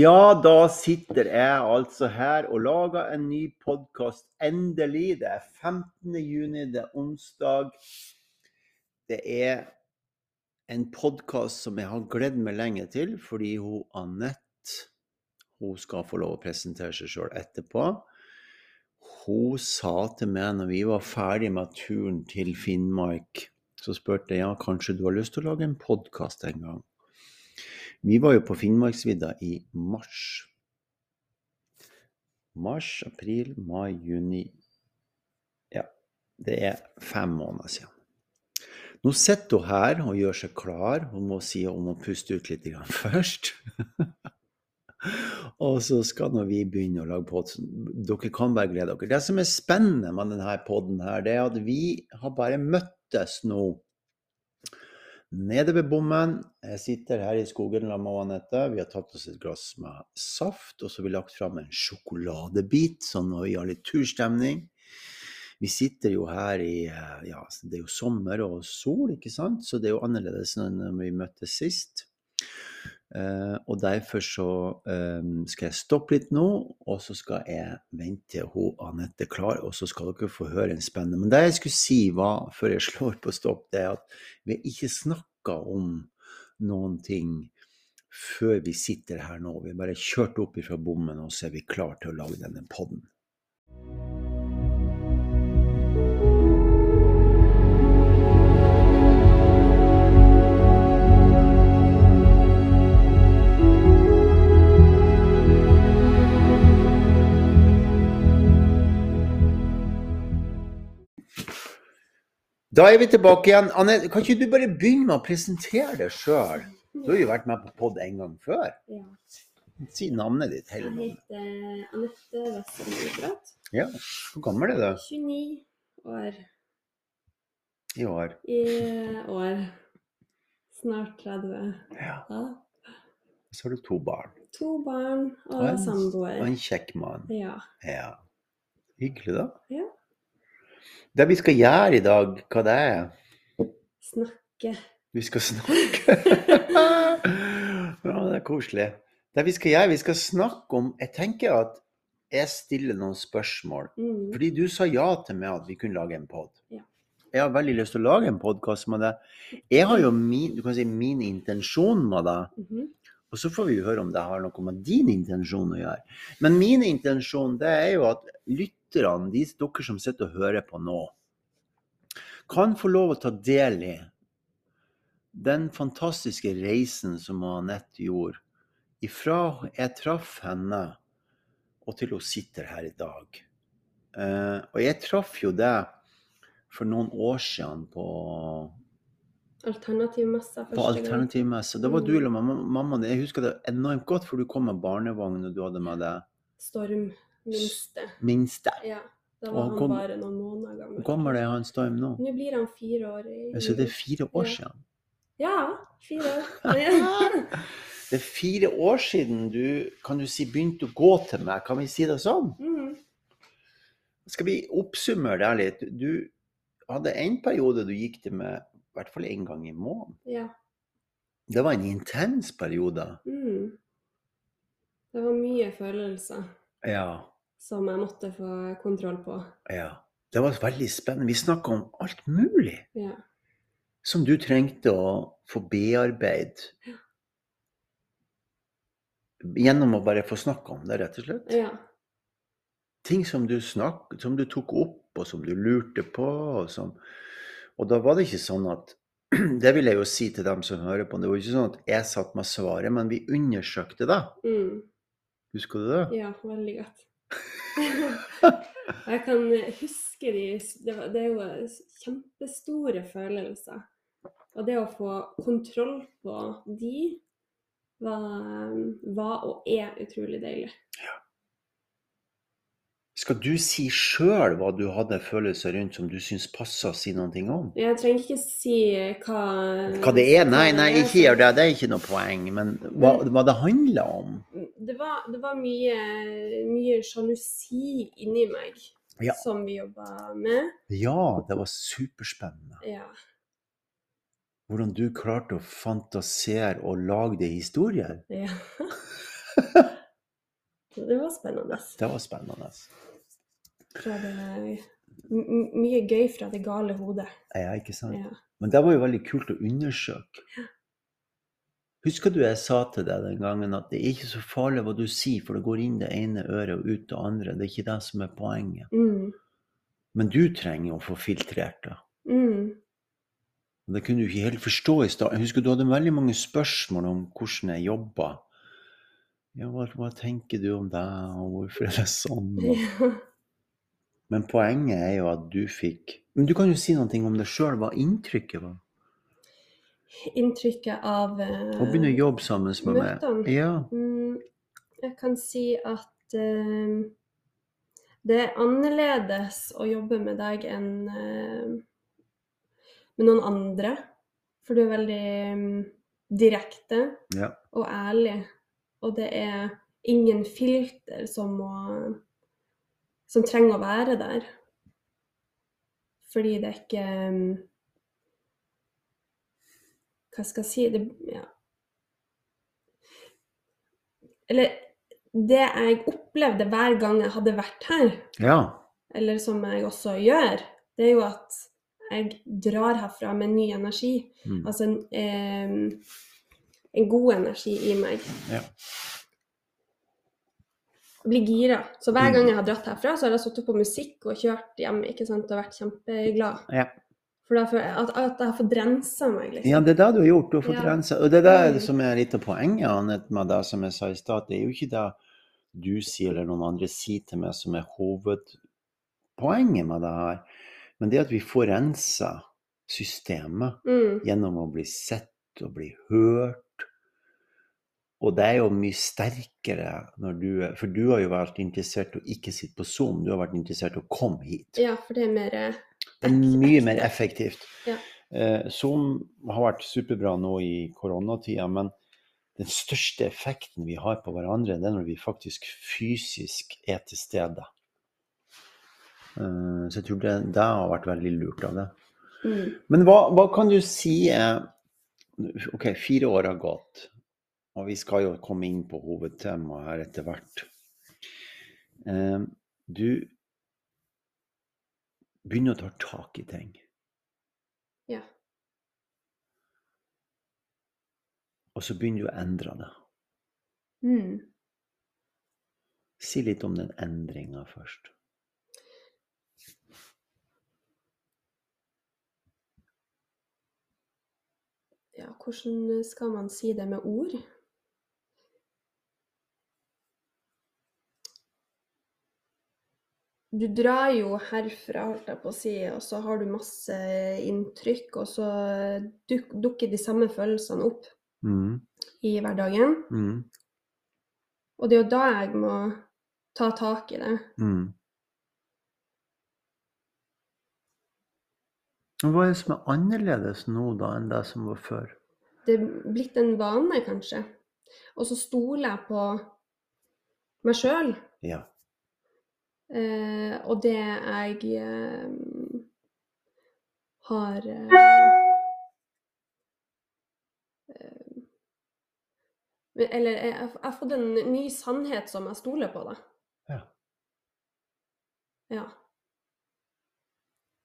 Ja, da sitter jeg altså her og lager en ny podkast. Endelig. Det er 15. juni, det er onsdag. Det er en podkast som jeg har gledd meg lenge til, fordi hun Anette hun skal få lov å presentere seg sjøl etterpå. Hun sa til meg når vi var ferdig med turen til Finnmark, så spurte jeg ja, kanskje du har lyst til å lage en podkast en gang. Vi var jo på Finnmarksvidda i mars. Mars, april, mai, juni Ja, det er fem måneder siden. Nå sitter hun her og gjør seg klar. Hun må si om hun puste ut litt først. og så skal nå vi begynne å lage pod. Dere kan bare glede dere. Det som er spennende med denne poden, det er at vi har bare møttes nå nede ved bommen. Jeg sitter her i skogen sammen med Anette. Vi har tatt oss et glass med saft, og så har vi lagt fram en sjokoladebit, sånn at vi har litt turstemning. Vi sitter jo her i Ja, det er jo sommer og sol, ikke sant? Så det er jo annerledes enn vi møttes sist. Uh, og derfor så um, skal jeg stoppe litt nå, og så skal jeg vente til hun Anette er klar, og så skal dere få høre en spennende. Men det jeg skulle si var, før jeg slår på stopp, det er at vi ikke snakka om noen ting før vi sitter her nå. Vi har bare kjørt opp ifra bommen, og så er vi klar til å lage denne podden. Da er vi tilbake igjen. Anne, kan ikke du bare begynne med å presentere deg sjøl? Du har jo vært med på pod en gang før. Ja. Si navnet ditt. hele navnet. Jeg heter Anette Western Idrett. Ja. Hvor gammel er du 29 år i år? i år. Snart 30. Ja. Ja. Så har du to barn. To barn og Og en- samboer. Og en kjekk mann. Ja. Ja. Hyggelig, da. Ja. Det vi skal gjøre i dag, hva det er? Snakke. Vi skal snakke. ja, det er koselig. Det vi skal gjøre, vi skal snakke om Jeg tenker at jeg stiller noen spørsmål. Mm. Fordi du sa ja til meg at vi kunne lage en pod. Ja. Jeg har veldig lyst til å lage en podkast med deg. Jeg har jo min, du kan si, min intensjon med deg. Mm -hmm. Og så får vi høre om det har noe med din intensjon å gjøre. Men min intensjon det er jo at lytterne, de, dere som sitter og hører på nå, kan få lov å ta del i den fantastiske reisen som Anette gjorde. Ifra jeg traff henne og til hun sitter her i dag. Eh, og jeg traff jo det for noen år siden på Alternativmessa på alternativmessa. Da var Mm. du eller mamma, mammaen. Jeg husker det enormt godt, for du kom med barnevogn og du hadde med deg Storm. Minste. minste. Ja. Da Og var han kom- bare noen måneder gammel. Hvor gammel er han Storm nå? Nå blir han fire år. i Så det er fire år Ja. siden. Ja, fire år. Det er fire år siden du kan du si, begynte å gå til meg. Kan vi si det sånn? Mhm. Skal vi oppsummere det litt? Du hadde en periode du gikk til meg i hvert fall én gang i måneden. ja. Det var en intens periode. Mm. Det var mye følelser Ja. Som jeg måtte få kontroll på. ja. Det var veldig spennende. Vi snakka om alt mulig. Ja. som du trengte å få bearbeide gjennom å bare få snakke om det, rett og slett. ja. Ting som du, snak, som du tok opp, og som du lurte på. Og, som, og da var det ikke sånn at Det vil jeg jo si til dem som hører på. Det var ikke sånn at jeg satt med svaret, men vi undersøkte det. Mm. Husker du det? ja, veldig godt. jeg kan huske de det, var, det er jo kjempestore følelser. Og det å få kontroll på de var, var og er utrolig deilig. Skal du si sjøl hva du hadde følelser rundt som du syns passa å si noen ting om? Jeg trenger ikke si hva Hva det er? Nei, nei, ikke gjør det. Det er ikke noe poeng. Men hva, hva det handler om? Det var, det var mye, mye sjalusi inni meg Ja. som vi jobba med. Ja, det var superspennende. Ja. Hvordan du klarte å fantasere og lage deg historier. ja. Det var spennende. Det var spennende. Fra det, mye gøy fra det gale hodet. Ja, ikke sant? Ja. Men det var jo veldig kult å undersøke. Husker du jeg sa til deg den gangen at det er ikke så farlig hva du sier, for det går inn det ene øret og ut det andre. Det er ikke det som er poenget. Mm. Men du trenger å få filtrert det. Mm. Det kunne du ikke helt forstå i stad. Jeg husker du hadde veldig mange spørsmål om hvordan jeg jobba. Ja, hva, hva tenker du om det, og hvorfor er det sånn? Ja. Men poenget er jo at du fikk Men du kan jo si noe om det sjøl, hva inntrykket var. Inntrykket av eh, Å begynne å jobbe sammen med meg. Ja. Mm, jeg kan si at uh, det er annerledes å jobbe med deg enn uh, med noen andre. For du er veldig um, direkte ja. og ærlig. Og det er ingen filter som må Som trenger å være der. Fordi det er ikke mm, Hva skal jeg si det, ja. Eller det jeg opplevde hver gang jeg hadde vært her, ja. eller som jeg også gjør, det er jo at jeg drar herfra med ny energi. Mm. Altså en, eh, en god energi i meg. Ja. Jeg blir gira. Så hver Mm. gang jeg har dratt herfra, så har jeg sittet på musikk og kjørt hjem ikke sant, og vært kjempeglad. Ja. For at, at jeg fått rensa meg, liksom. ja, det er det du har gjort. Du har fått Ja. rensa. Og det er det som er litt av poenget Annet, med det som jeg sa i stad. Det er jo ikke det du sier eller noen andre sier til meg som er hovedpoenget med det her. Men det at vi får rensa systemet Mm. gjennom å bli sett og bli hørt. Og det er jo mye sterkere når du For du har jo vært interessert i å ikke sitte på Zoom, du har vært interessert i å komme hit. Ja, for det er mer eh, mye mer effektivt. Ja. Eh, Zoom har vært superbra nå i koronatida, men den største effekten vi har på hverandre, det er når vi faktisk fysisk er til stede. Eh, så jeg tror det, det har vært veldig lurt av det. mm. Men hva, hva kan du si er Ok, fire år har gått, og vi skal jo komme inn på hovedtemaet her etter hvert. Eh, Du begynner å ta tak i ting. Ja. Og så begynner du å endre det. Mm. Si litt om den endringa først. ja, hvordan skal man si det med ord? Du drar jo herfra, holdt jeg på å si, og så har du masse inntrykk, og så duk, dukker de samme følelsene opp Mm. i hverdagen. Mm. Og det er jo da jeg må ta tak i det. Mm. Hva er det som er annerledes nå da enn det som var før? Det er blitt en vane, kanskje. Og så stoler jeg på meg sjøl. Ja. Eh, og det jeg eh, har eh, eh, Eller jeg, jeg har fått en ny sannhet som jeg stoler på, da. Ja. Ja.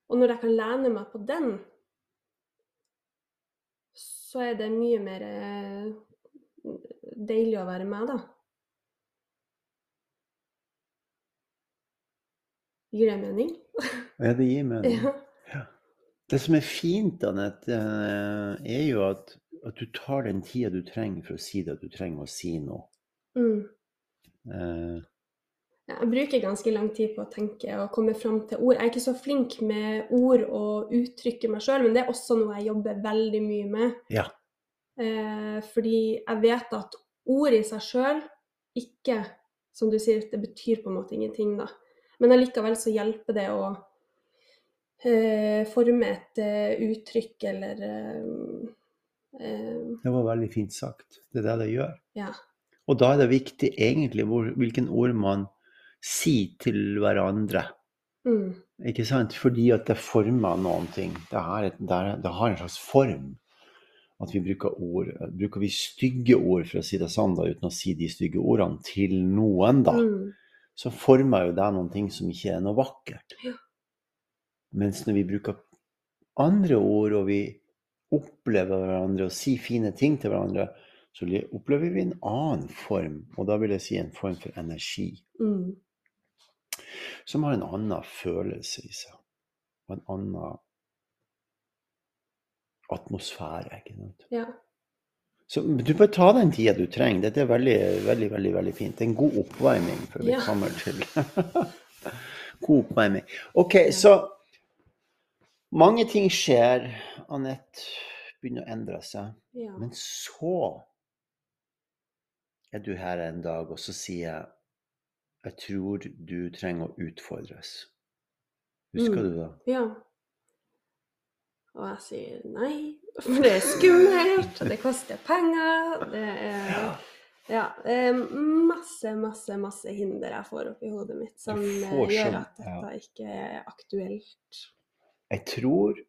Og når jeg kan lene meg på den, så er det mye mer eh, deilig å være med, da. Gir det mening? Ja, det gir mening. Ja. Ja. Det som er fint, Anette, eh, er jo at, at du tar den tida du trenger for å si det du trenger å si noe. Mm. Eh, Jeg bruker ganske lang tid på å tenke og komme fram til ord. Jeg er ikke så flink med ord og uttrykke meg sjøl, men det er også noe jeg jobber veldig mye med. ja. Eh, fordi jeg vet at ord i seg sjøl ikke, som du sier, det betyr på en måte ingenting, da. Men allikevel så hjelper det å eh, forme et eh, uttrykk eller eh, eh, Det var veldig fint sagt. Det er det det gjør. Ja. Og da er det viktig egentlig hvor, hvilken ord man sier til hverandre. Mm, Ikke sant? Fordi at det former noen ting. Det et, det er- det har en slags form. at vi bruker ord Bruker vi stygge ord, for å si det sånn, da, uten å si de stygge ordene, til noen, da, Mm. Så former jo det noen ting som ikke er noe vakkert. Ja. Mens når vi bruker andre ord, og vi opplever hverandre og sier fine ting til hverandre, så opplever vi en annen form, og da vil jeg si en form for energi, Mm. som har en annen følelse i seg. Og en annen atmosfære. ikke sant? Ja. Så du bør ta den tida du trenger. Dette er veldig, veldig, veldig, veldig fint. En god oppvarming før vi Ja. kommer til God oppvarming. OK, så mange ting skjer. Anette begynner å endre seg. ja. Men så er du her en dag, og så sier jeg jeg tror du trenger å utfordres. Husker Mm. du det? Ja. Og jeg sier nei, for det er skummelt, og det koster penger. Det er ja, det er masse, masse, masse hinder jeg får opp i hodet mitt som eh, gjør sånn- at dette ikke er aktuelt. Jeg tror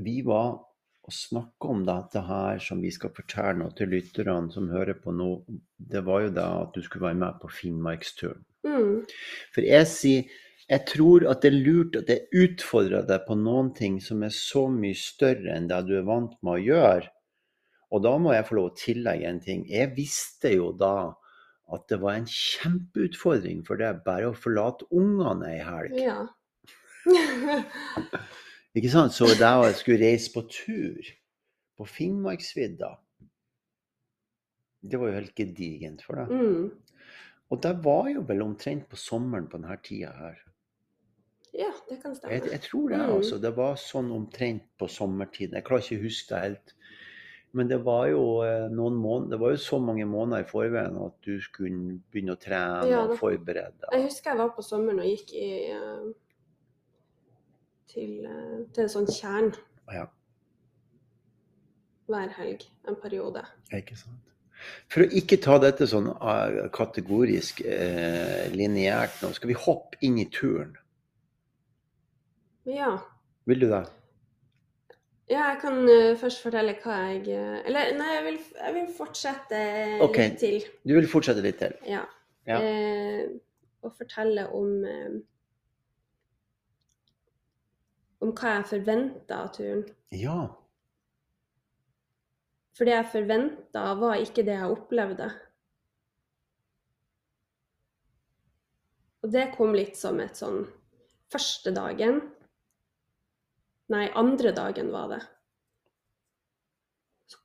vi var og snakka om dette her som vi skal fortelle nå til lytterne som hører på nå. Det var jo da at du skulle være med på Finnmarksturen. Mm. For jeg sier jeg tror at det er lurt at jeg utfordrer deg på noen ting som er så mye større enn det du er vant med å gjøre. Og da må jeg få lov å tillegge en ting. Jeg visste jo da at det var en kjempeutfordring for deg bare å forlate ungene ei helg. Ja. Ikke sant? Så da jeg skulle reise på tur på Finnmarksvidda Det var jo helt gedigent for deg. mm. Og det var jo vel omtrent på sommeren på denne tida her. Ja, det kan stemme. jeg tror det, Mm. altså. Det var sånn omtrent på sommertiden. Jeg klarer ikke å huske det helt. Men det var jo eh, noen måneder, det var jo så mange måneder i forveien at du skulle begynne å trene Ja, og forberede Jeg husker jeg var på sommeren og gikk i, eh, til, eh, til en sånn tjern Ja, hver helg en periode. ikke sant? For å ikke ta dette sånn kategorisk eh, lineært nå, skal vi hoppe inn i turen? Ja. Vil du det? Ja, jeg kan eh, først fortelle hva jeg eh, Eller nei, jeg vil, jeg vil fortsette okay. litt til. Du vil fortsette litt til? Ja. Ja. Eh, og fortelle om Om hva jeg forventa av turen. Ja. For det jeg forventa, var ikke det jeg opplevde. Og det kom litt som et sånn Første dagen Nei, andre dagen var det.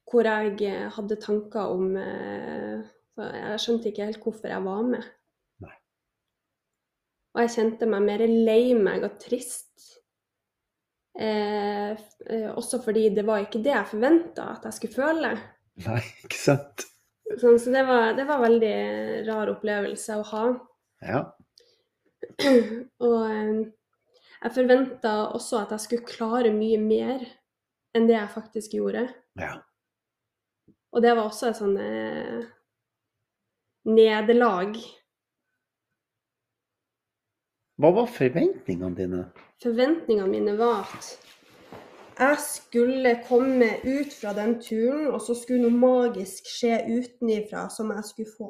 Hvor jeg eh, hadde tanker om eh, så Jeg skjønte ikke helt hvorfor jeg var med. Nei. Og jeg kjente meg mer lei meg og trist. Eh, eh, også fordi det var ikke det jeg forventa at jeg skulle føle. Nei, ikke sant? Sånn, så det var, det var veldig rar opplevelse å ha. Ja. Og jeg forventa også at jeg skulle klare mye mer enn det jeg faktisk gjorde. ja. Og det var også et sånn eh, nederlag. Hva var forventningene dine? Forventningene mine var at jeg skulle komme ut fra den turen, og så skulle noe magisk skje utenifra som jeg skulle få.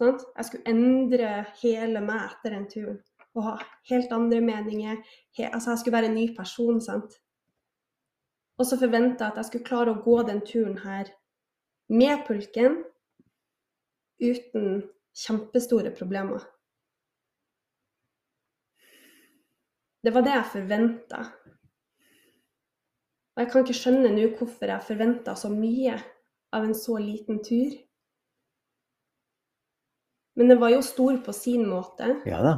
Sant? Jeg skulle endre hele meg etter den turen. Og ha helt andre meninger. He altså, jeg skulle være en ny person, sant. Og så forventa jeg at jeg skulle klare å gå den turen her med pulken uten kjempestore problemer. Det var det jeg forventa. Og jeg kan ikke skjønne nå hvorfor jeg forventa så mye av en så liten tur. Men det var jo stor på sin måte. Ja da.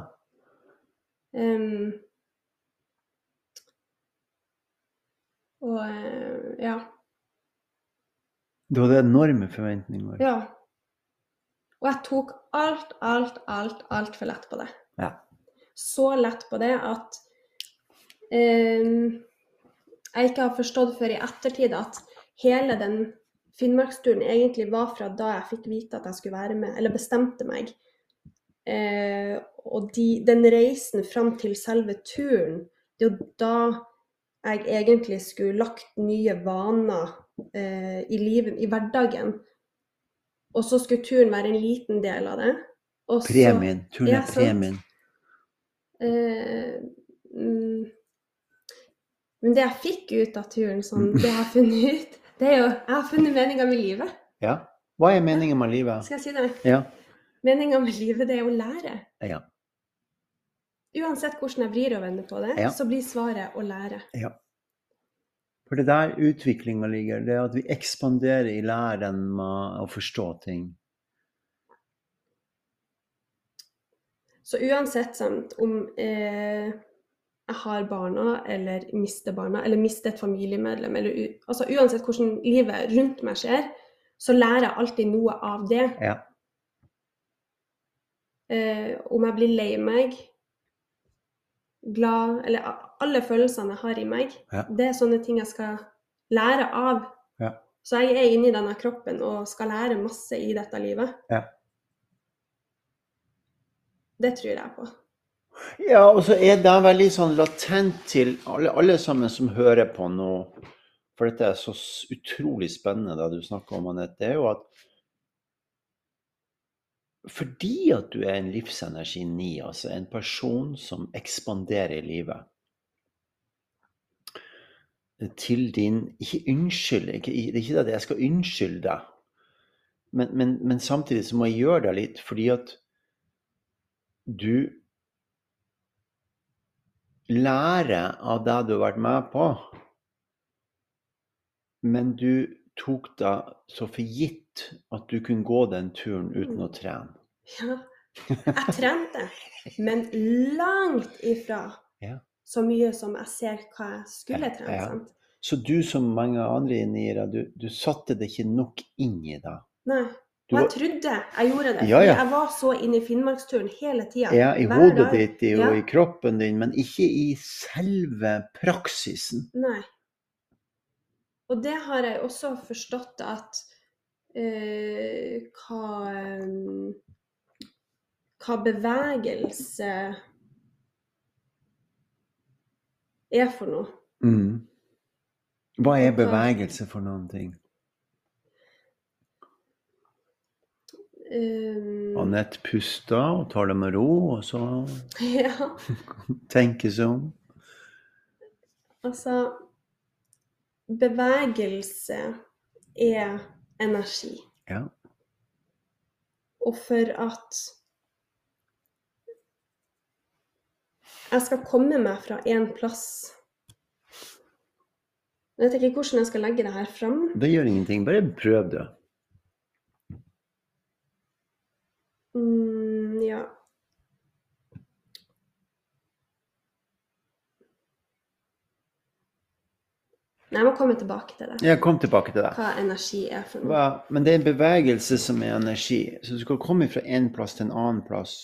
Ehm, og eh, ja. Du hadde enorme forventninger. Ja. Og jeg tok alt, alt, alt, altfor lett på det. Ja. Så lett på det at um, jeg ikke har forstått før i ettertid at hele den Finnmarksturen egentlig var fra da jeg fikk vite at jeg skulle være med, eller bestemte meg. Eh, og de, den reisen fram til selve turen, det er jo da jeg egentlig skulle lagt nye vaner eh, i livet, i hverdagen. Og så skulle turen være en liten del av det. Og så- Premien. Turen er premien. Eh, mm, men det jeg fikk ut av turen, sånn, det jeg har funnet ut, det er jo Jeg har funnet meninga med livet. Ja. Hva er meningen med livet? Skal jeg si det? Ja. Meninga med livet, det er å lære. Ja. Uansett hvordan jeg vrir og vender på det, Ja. så blir svaret å lære. ja. For det der utviklinga ligger, det er at vi ekspanderer i læren med å forstå ting. Så uansett sant, om eh, jeg har barna, eller mister barna, eller mister et familiemedlem, eller altså uansett hvordan livet rundt meg skjer, så lærer jeg alltid noe av det. Ja. Eh, om jeg blir lei meg, glad, eller alle følelsene jeg har i meg, Ja. det er sånne ting jeg skal lære av. Ja. Så jeg er inni denne kroppen og skal lære masse i dette livet. Ja. Det tror jeg på. Ja, og så er det veldig sånn latent til alle, alle sammen som hører på nå, for dette er så utrolig spennende det du snakker om, Anette, det er jo at fordi at du er en livsenergi 9, altså en person som ekspanderer i livet, til din Ikke unnskyld, ikke, det er ikke det at jeg skal unnskylde deg, men, men, men samtidig så må jeg gjøre deg litt, fordi at du lærer av det du har vært med på, men du tok deg så for gitt at du kunne gå den turen uten å trene. Ja. Jeg trente, men langt ifra Ja. så mye som jeg ser hva jeg skulle trene. ja. sant? Så du som mange andre niere, du, du satte det ikke nok inn i det. Nei. Du Og jeg trodde jeg gjorde det. Ja, ja. Jeg var så inne i Finnmarksturen hele tida. ja, I hodet ditt og Ja. i kroppen din, men ikke i selve praksisen. Nei. Og det har jeg også forstått at uh, hva, eh, hva bevegelse er for noe. Mm. Hva er bevegelse for noen ting? Um, Anette puster og tar det med ro, og så ja, tenker seg om. altså Bevegelse er energi. Ja. Og for at jeg skal komme meg fra én plass Jeg vet ikke hvordan jeg skal legge det her fram. Det gjør ingenting, bare prøv det. Mm, ja. Nei, jeg må komme tilbake til det. Ja, kom tilbake til det. Hva energi er for noe. Men det er en bevegelse som er energi. Så du skal komme fra en plass til en annen plass.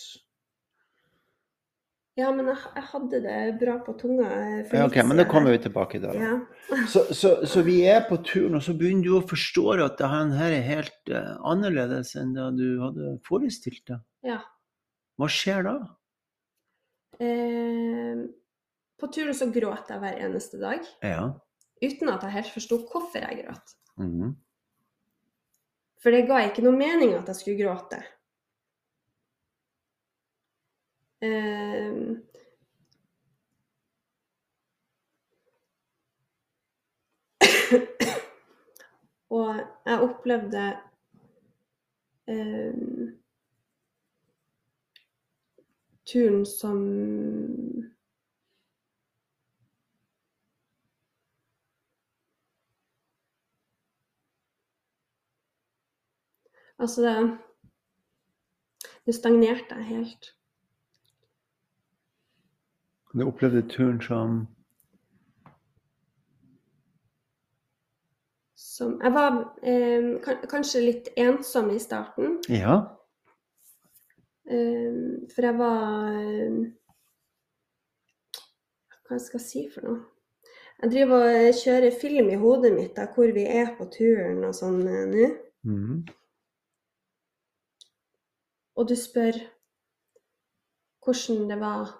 Ja, men jeg, jeg hadde det bra på tunga. eh, for Ja, ok, men da kommer vi tilbake til det. Ja. Så, så, så vi er på turen, og så begynner du å forstå at det her er helt uh, annerledes enn det du hadde forestilt deg. ja. Hva skjer da? Eh, på turen så gråt jeg hver eneste dag, Ja. uten at jeg helt forsto hvorfor jeg gråt. Mhm. For det ga ikke noe mening at jeg skulle gråte. Eh, og jeg opplevde eh, turen som Altså det Det stagnerte jeg helt. Du opplevde turen som Som Jeg var eh, kanskje litt ensom i starten. Ja. eh, for jeg var eh, Hva skal jeg si for noe? Jeg driver og eh, kjører film i hodet mitt av hvor vi er på turen og sånn eh, nå. Mm. Og du spør hvordan det var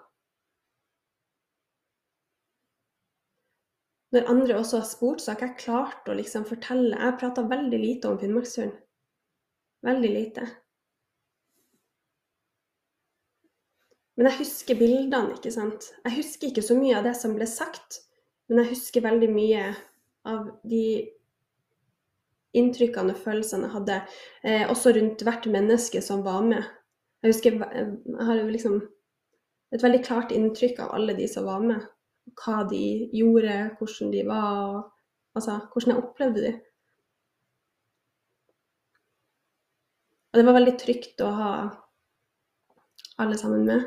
når andre også har spurt, så har ikke jeg klart å liksom fortelle. Jeg prata veldig lite om Finnmarksturen. Veldig lite. Men jeg husker bildene, ikke sant. Jeg husker ikke så mye av det som ble sagt, men jeg husker veldig mye av de inntrykkene og følelsene jeg hadde, eh, også rundt hvert menneske som var med. Jeg husker jeg har liksom et veldig klart inntrykk av alle de som var med. Hva de gjorde, hvordan de var, altså hvordan jeg opplevde de. Og det var veldig trygt å ha alle sammen med.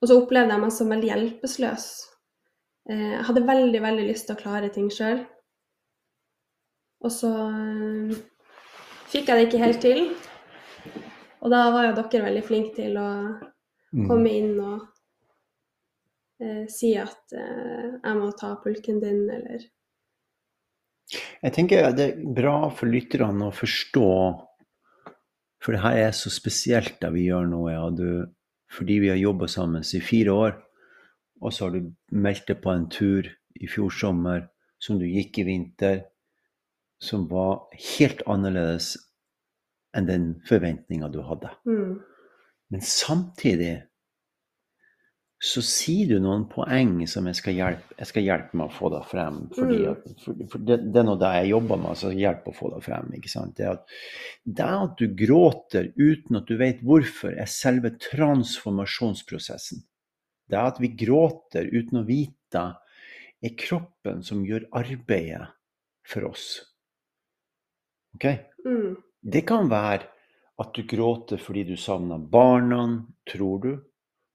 Og så opplevde jeg meg som veldig hjelpeløs. Eh, jeg hadde veldig, veldig lyst til å klare ting sjøl. Og så eh, fikk jeg det ikke helt til. Og da var jo dere veldig flinke til å Mm. komme inn og eh, si at eh, jeg må ta pulken din, eller Jeg tenker det er bra for lytterne å forstå, for det her er så spesielt det vi gjør nå, ja, du, fordi vi har jobba sammen i fire år, og så har du meldt deg på en tur i fjor sommer som du gikk i vinter, som var helt annerledes enn den forventninga du hadde. mm, Men samtidig så sier du noen poeng som jeg skal hjelpe, jeg skal hjelpe med å få det frem. Fordi Mm. for, for det, det er noe det jeg jobber med, så hjelper å få det frem. ikke sant? Det at, det at du gråter uten at du vet hvorfor, er selve transformasjonsprosessen. Det at vi gråter uten å vite, er kroppen som gjør arbeidet for oss. Ok? mm, Det kan være at du gråter fordi du savner barna, tror du.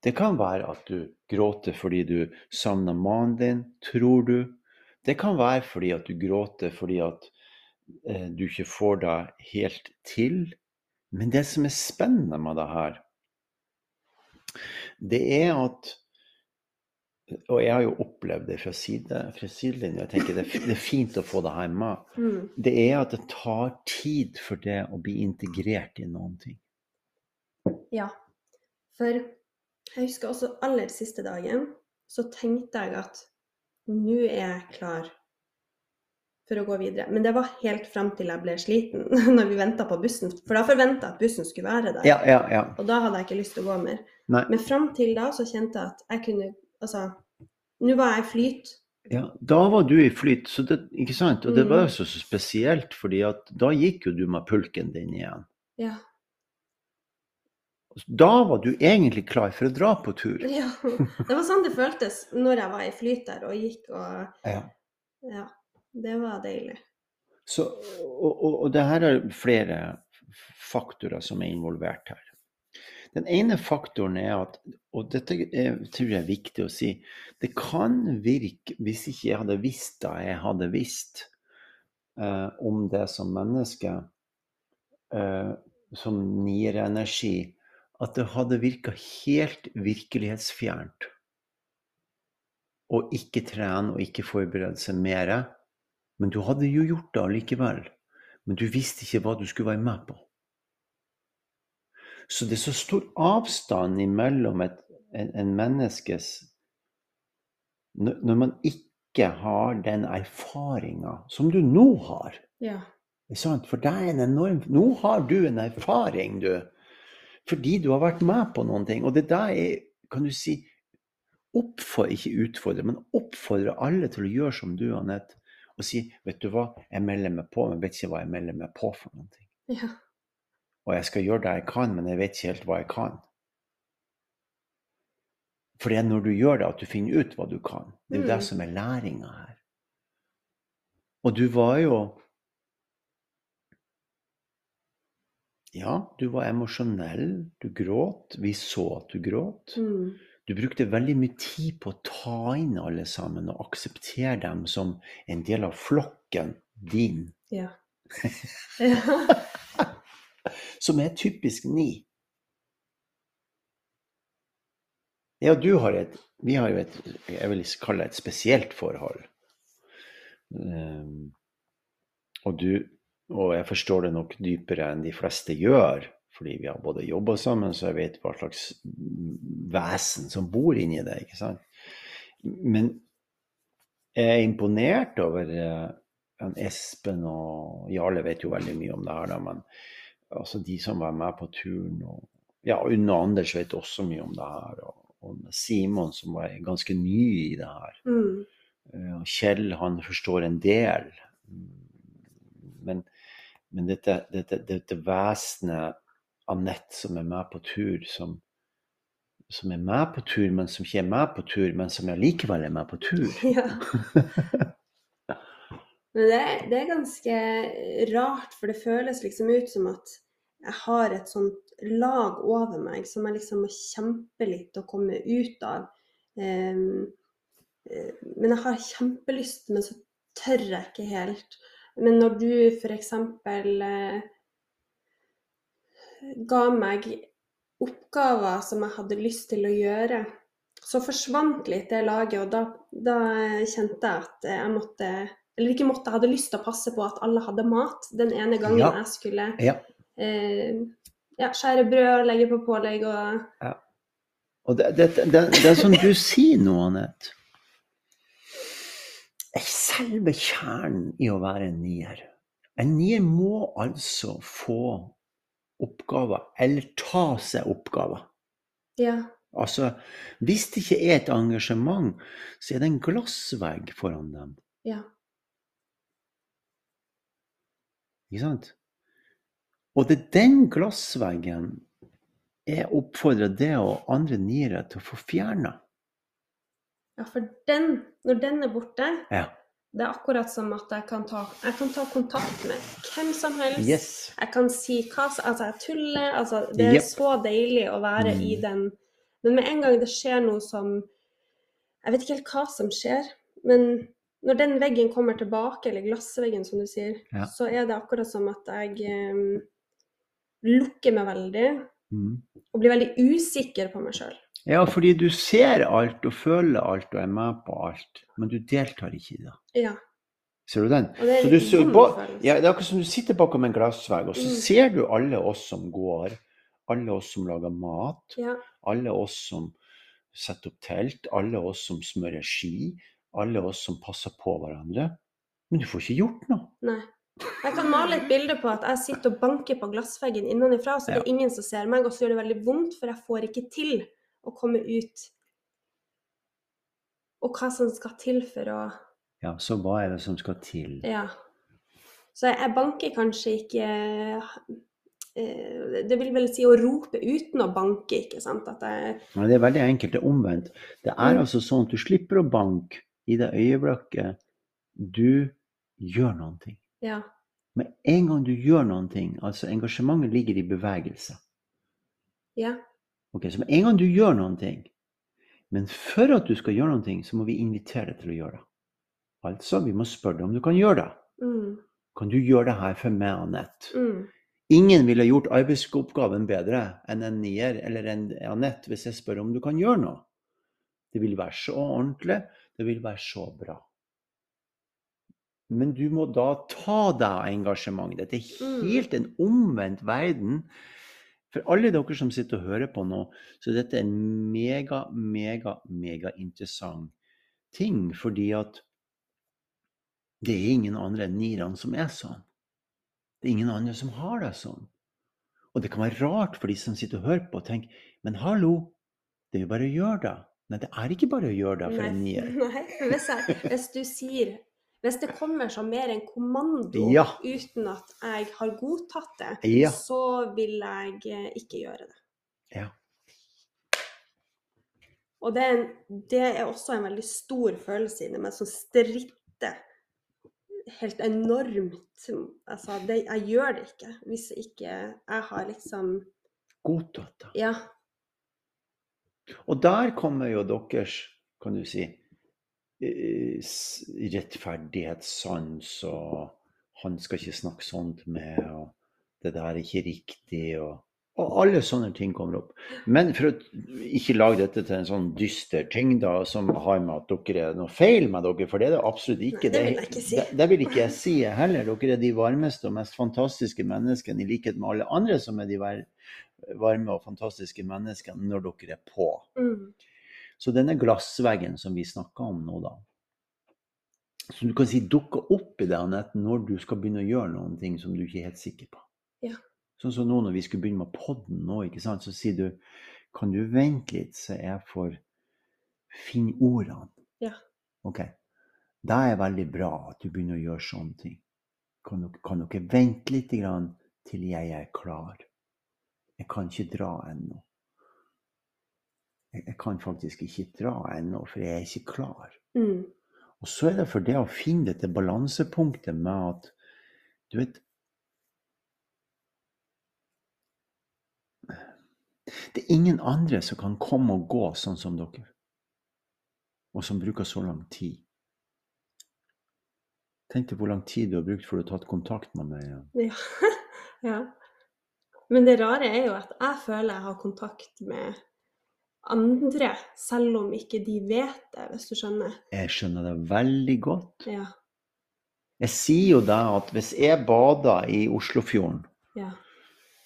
Det kan være at du gråter fordi du savner mannen din, tror du. Det kan være fordi at du gråter fordi at eh, du ikke får deg helt til. Men det som er spennende med det her, det er at Og jeg har jo opplevd det fra, side, fra sidelinja. Jeg tenker det, det er fint å få det her med mm, det er at det tar tid for det å bli integrert i noen ting. Ja. For jeg husker også aller siste dagen, så tenkte jeg at nå er jeg klar for å gå videre. Men det var helt fram til jeg ble sliten når vi venta på bussen. For da forventa jeg at bussen skulle være der. Ja, ja, ja. Og da hadde jeg ikke lyst til å gå mer. Nei. Men fram til da så kjente jeg at jeg kunne Altså, nå var jeg i flyt. ja. Da var du i flyt, så det, ikke sant? Og det Mm. var jo så så spesielt, fordi at da gikk jo du med pulken din igjen. Ja. Da var du egentlig klar for å dra på tur. ja. Det var sånn det føltes når jeg var i flyt der og gikk og Ja. Ja. Det var deilig. Så, og, og, og det her er flere faktorer som er involvert her. Den ene faktoren er at, og dette er, tror jeg er viktig å si, det kan virke, hvis ikke jeg hadde visst da jeg hadde visst eh, om det som menneske, eh, som nier energi, at det hadde virka helt virkelighetsfjernt å ikke trene og ikke forberede seg mer. Men du hadde jo gjort det allikevel. Men du visste ikke hva du skulle være med på. Så det er så stor avstand imellom et, en, en menneskes når, man ikke har den erfaringa som du nå har. Ja. Sant? For deg er en enorm Nå har du en erfaring, du. Fordi du har vært med på noen ting. Og det der er, kan du si oppfordre, Ikke utfordre, men oppfordre alle til å gjøre som du, Anette. Og si vet du hva, jeg melder meg på, men vet ikke hva jeg melder meg på for noen ting. Ja. Og jeg skal gjøre det jeg kan, men jeg vet ikke helt hva jeg kan. For det er når du gjør det, at du finner ut hva du kan. Det er jo det Mm. som er læringa her. Og du var jo Ja, du var emosjonell. Du gråt. Vi så at du gråt. Mm. Du brukte veldig mye tid på å ta inn alle sammen og akseptere dem som en del av flokken din, Ja. ja. som er typisk ni. Ja, du har et Vi har jo et jeg vil kalle det et spesielt forhold. Um, og du Og jeg forstår det nok dypere enn de fleste gjør, fordi vi har både jobba sammen, så jeg vet hva slags vesen som bor inni det, ikke sant. Men Jeg er imponert over en Espen og Jarle vet jo veldig mye om det her, da, men altså de som var med på turen og Ja, Unne Anders vet også mye om det her. Og, og Simon som var ganske ny i det her. Mm. Eh, Kjell han forstår en del. Men, men dette, dette, dette vesenet Anette som er med på tur, som, som er med på tur, men som ikke er med på tur, men som allikevel er med på tur. Ja. Men det, er- det er ganske rart, for det føles liksom ut som at jeg har et sånt lag over meg som jeg liksom må kjempe litt å komme ut av. Eh, men jeg har kjempelyst, men så tør jeg ikke helt. Men når du f.eks. Eh, ga meg oppgaver som jeg hadde lyst til å gjøre, så forsvant litt det laget, og da, da kjente jeg at jeg måtte Eller ikke måtte, jeg hadde lyst til å passe på at alle hadde mat den ene gangen Ja. jeg skulle Ja. eh, ja, skjære brød, legge på pålegg og Og det, det, det, det er som du sier nå, Anette. Selve kjernen i å være en nier. En nier må altså få oppgaver, eller ta seg oppgaver. Ja. Altså, hvis det ikke er et engasjement, så er det en glassvegg foran dem. Ja. Ikke sant? Og det er den glassveggen jeg oppfordrer deg og andre niere til å få fjerna. ja, for den, når den er borte, Ja. Det er akkurat som at jeg kan ta, jeg kan ta kontakt med hvem som helst. Yes. Jeg kan si hva som Altså, jeg tuller. Altså, det er yep. så deilig å være i Mm. den Men med en gang det skjer noe som Jeg vet ikke helt hva som skjer, men når den veggen kommer tilbake, eller glassveggen som du sier, Ja. så er det akkurat som at jeg um, lukker meg veldig Mm. og blir veldig usikker på meg sjøl. Ja, fordi du ser alt og føler alt og er med på alt, men du deltar ikke i det. Ja. Ser du den? Og det er Så du på, ja, det er akkurat som du sitter bakom en glassvegg, og så Mm. ser du alle oss som går, alle oss som lager mat, ja. alle oss som setter opp telt, alle oss som smører ski, alle oss som passer på hverandre. Men du får ikke gjort noe. Nei. Jeg kan male et bilde på at jeg sitter og banker på glassveggen innenfra, så det er ingen som ser meg, og så gjør det veldig vondt, for jeg får ikke til å komme ut. Og hva som skal til for å Ja, så hva er det som skal til? Ja. Så jeg, jeg banker kanskje ikke eh, Det vil vel si å rope uten å banke, ikke sant? Jeg Men det er veldig enkelt. Det er omvendt. Det er Mm. altså sånn at du slipper å banke i det øyeblikket du gjør noen ting. Ja. Med en gang du gjør noen ting, altså engasjementet ligger i bevegelse. Ja. Ok, Så med en gang du gjør noen ting, men for at du skal gjøre noen ting, så må vi invitere deg til å gjøre det. Altså, vi må spørre deg om du kan gjøre det. Mm. Kan du gjøre det her for meg, Anette? Mm. Ingen ville gjort arbeidsoppgaven bedre enn en nier eller en Anette hvis jeg spør om du kan gjøre noe. Det vil være så ordentlig, det vil være så bra. Men du må da ta deg av engasjement. Dette er Mm. helt en omvendt verden. For alle dere som sitter og hører på nå, så er dette en mega, mega, mega interessant ting. Fordi at det er ingen andre enn Niran som er sånn. Det er ingen andre som har det sånn. Og det kan være rart for de som sitter og hører på og tenker Men hallo, det er jo bare å gjøre det. Nei, det er ikke bare å gjøre det for en nier. nei. Hvis, jeg, hvis du sier Hvis det kommer som mer en kommando Ja. uten at jeg har godtatt det, Ja. så vil jeg eh, ikke gjøre det. Ja. Og det er, en, det er også en veldig stor følelse inni meg som stritter helt enormt. Altså, det, jeg gjør det ikke hvis ikke jeg har liksom Godtatt det. Ja. Og der kommer jo deres, kan du si, rettferdighetssans og han skal ikke snakke sånt med, og det der er ikke riktig, og, og alle sånne ting kommer opp. Men for å ikke lage dette til en sånn dyster ting da, som har med at dere er noe feil med dere, for det er det absolutt ikke. Nei, det vil jeg ikke si. Det, det vil ikke jeg si heller. Dere er de varmeste og mest fantastiske menneskene, i likhet med alle andre som er de varme og fantastiske menneskene når dere er på. Mm. Så denne glassveggen som vi snakker om nå, da, som du kan si dukker opp i deg Anette, når du skal begynne å gjøre noen ting som du ikke er helt sikker på. Ja. Sånn som nå når vi skulle begynne med podden nå, ikke sant? så sier du kan du vente litt, så jeg får finne ordene. Ja. Ok. Da er det veldig bra at du begynner å gjøre sånne ting. Kan dere, kan dere vente litt grann til jeg er klar? Jeg kan ikke dra ennå. Jeg, kan faktisk ikke dra ennå, for jeg er ikke klar. Mm. Og så er det for det å finne dette balansepunktet med at Du vet Det er ingen andre som kan komme og gå sånn som dere. Og som bruker så lang tid. Tenk deg hvor lang tid du har brukt før du har tatt kontakt med meg. igjen. Ja. ja. Men det rare er jo at jeg føler jeg har kontakt med andre, selv om ikke de vet det, hvis du skjønner. Jeg skjønner det veldig godt. Ja. Jeg sier jo da at hvis jeg bader i Oslofjorden, Ja.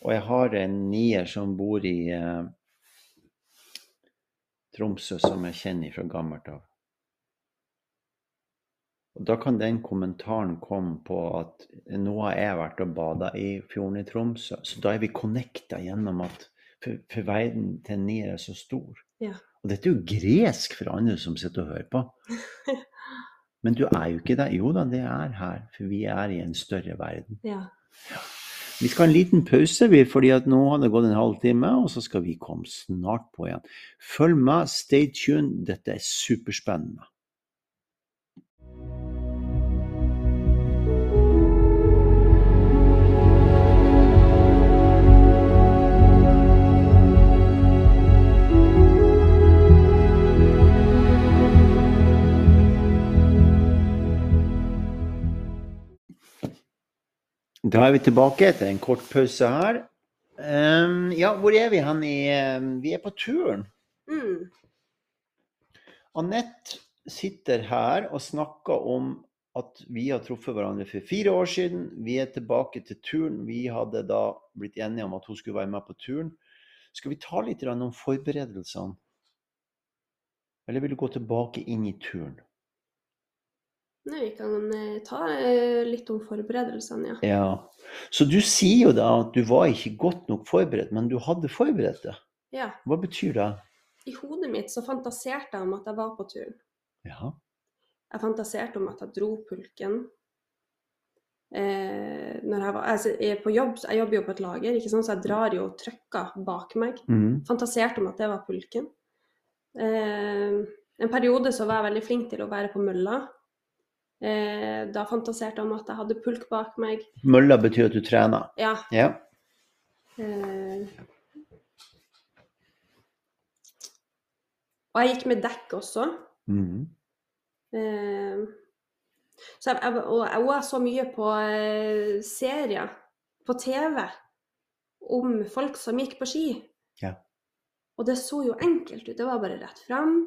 og jeg har en nier som bor i eh, Tromsø, som jeg kjenner fra gammelt av. Og Da kan den kommentaren komme på at nå har jeg vært og bada i fjorden i Tromsø. Så da er vi connecta gjennom at for, for verden til nier er så stor. Ja. Og dette er jo gresk for andre som sitter og hører på. Men du er jo ikke der. Jo da, det er her, for vi er i en større verden. ja. Vi skal ha en liten pause, vi, fordi at nå har det gått en halvtime, og så skal vi komme snart på igjen. Følg med, stay tuned, dette er superspennende. Da er vi tilbake etter en kort pause her. Um, ja, hvor er vi hen i Vi er på turen. Mm. Anette sitter her og snakker om at vi har truffet hverandre for fire år siden. Vi er tilbake til turen. Vi hadde da blitt enige om at hun skulle være med på turen. Skal vi ta litt om forberedelsene? Eller vil du gå tilbake inn i turen? Nei, vi kan eh, ta eh, litt om forberedelsene, ja. Ja. Så du sier jo da at du var ikke godt nok forberedt, men du hadde forberedt det. ja. Hva betyr det? I hodet mitt så fantaserte jeg om at jeg var på turen. Ja. Jeg fantaserte om at jeg dro pulken. Eh, jeg, var, altså, jeg, på jobb, jeg jobber jo på et lager, så jeg drar jo trøkker bak meg. Mm. Fantaserte om at det var pulken. Eh, en periode så var jeg veldig flink til å være på mølla. Eh, da fantaserte om at jeg hadde pulk bak meg. Mølla betyr at du trener. Ja. Ja. Eh, og jeg gikk med dekk også. Mm. Eh, så jeg, jeg, og jeg var så mye på eh, serier på TV om folk som gikk på ski. Ja. Og det så jo enkelt ut. Det var bare rett fram.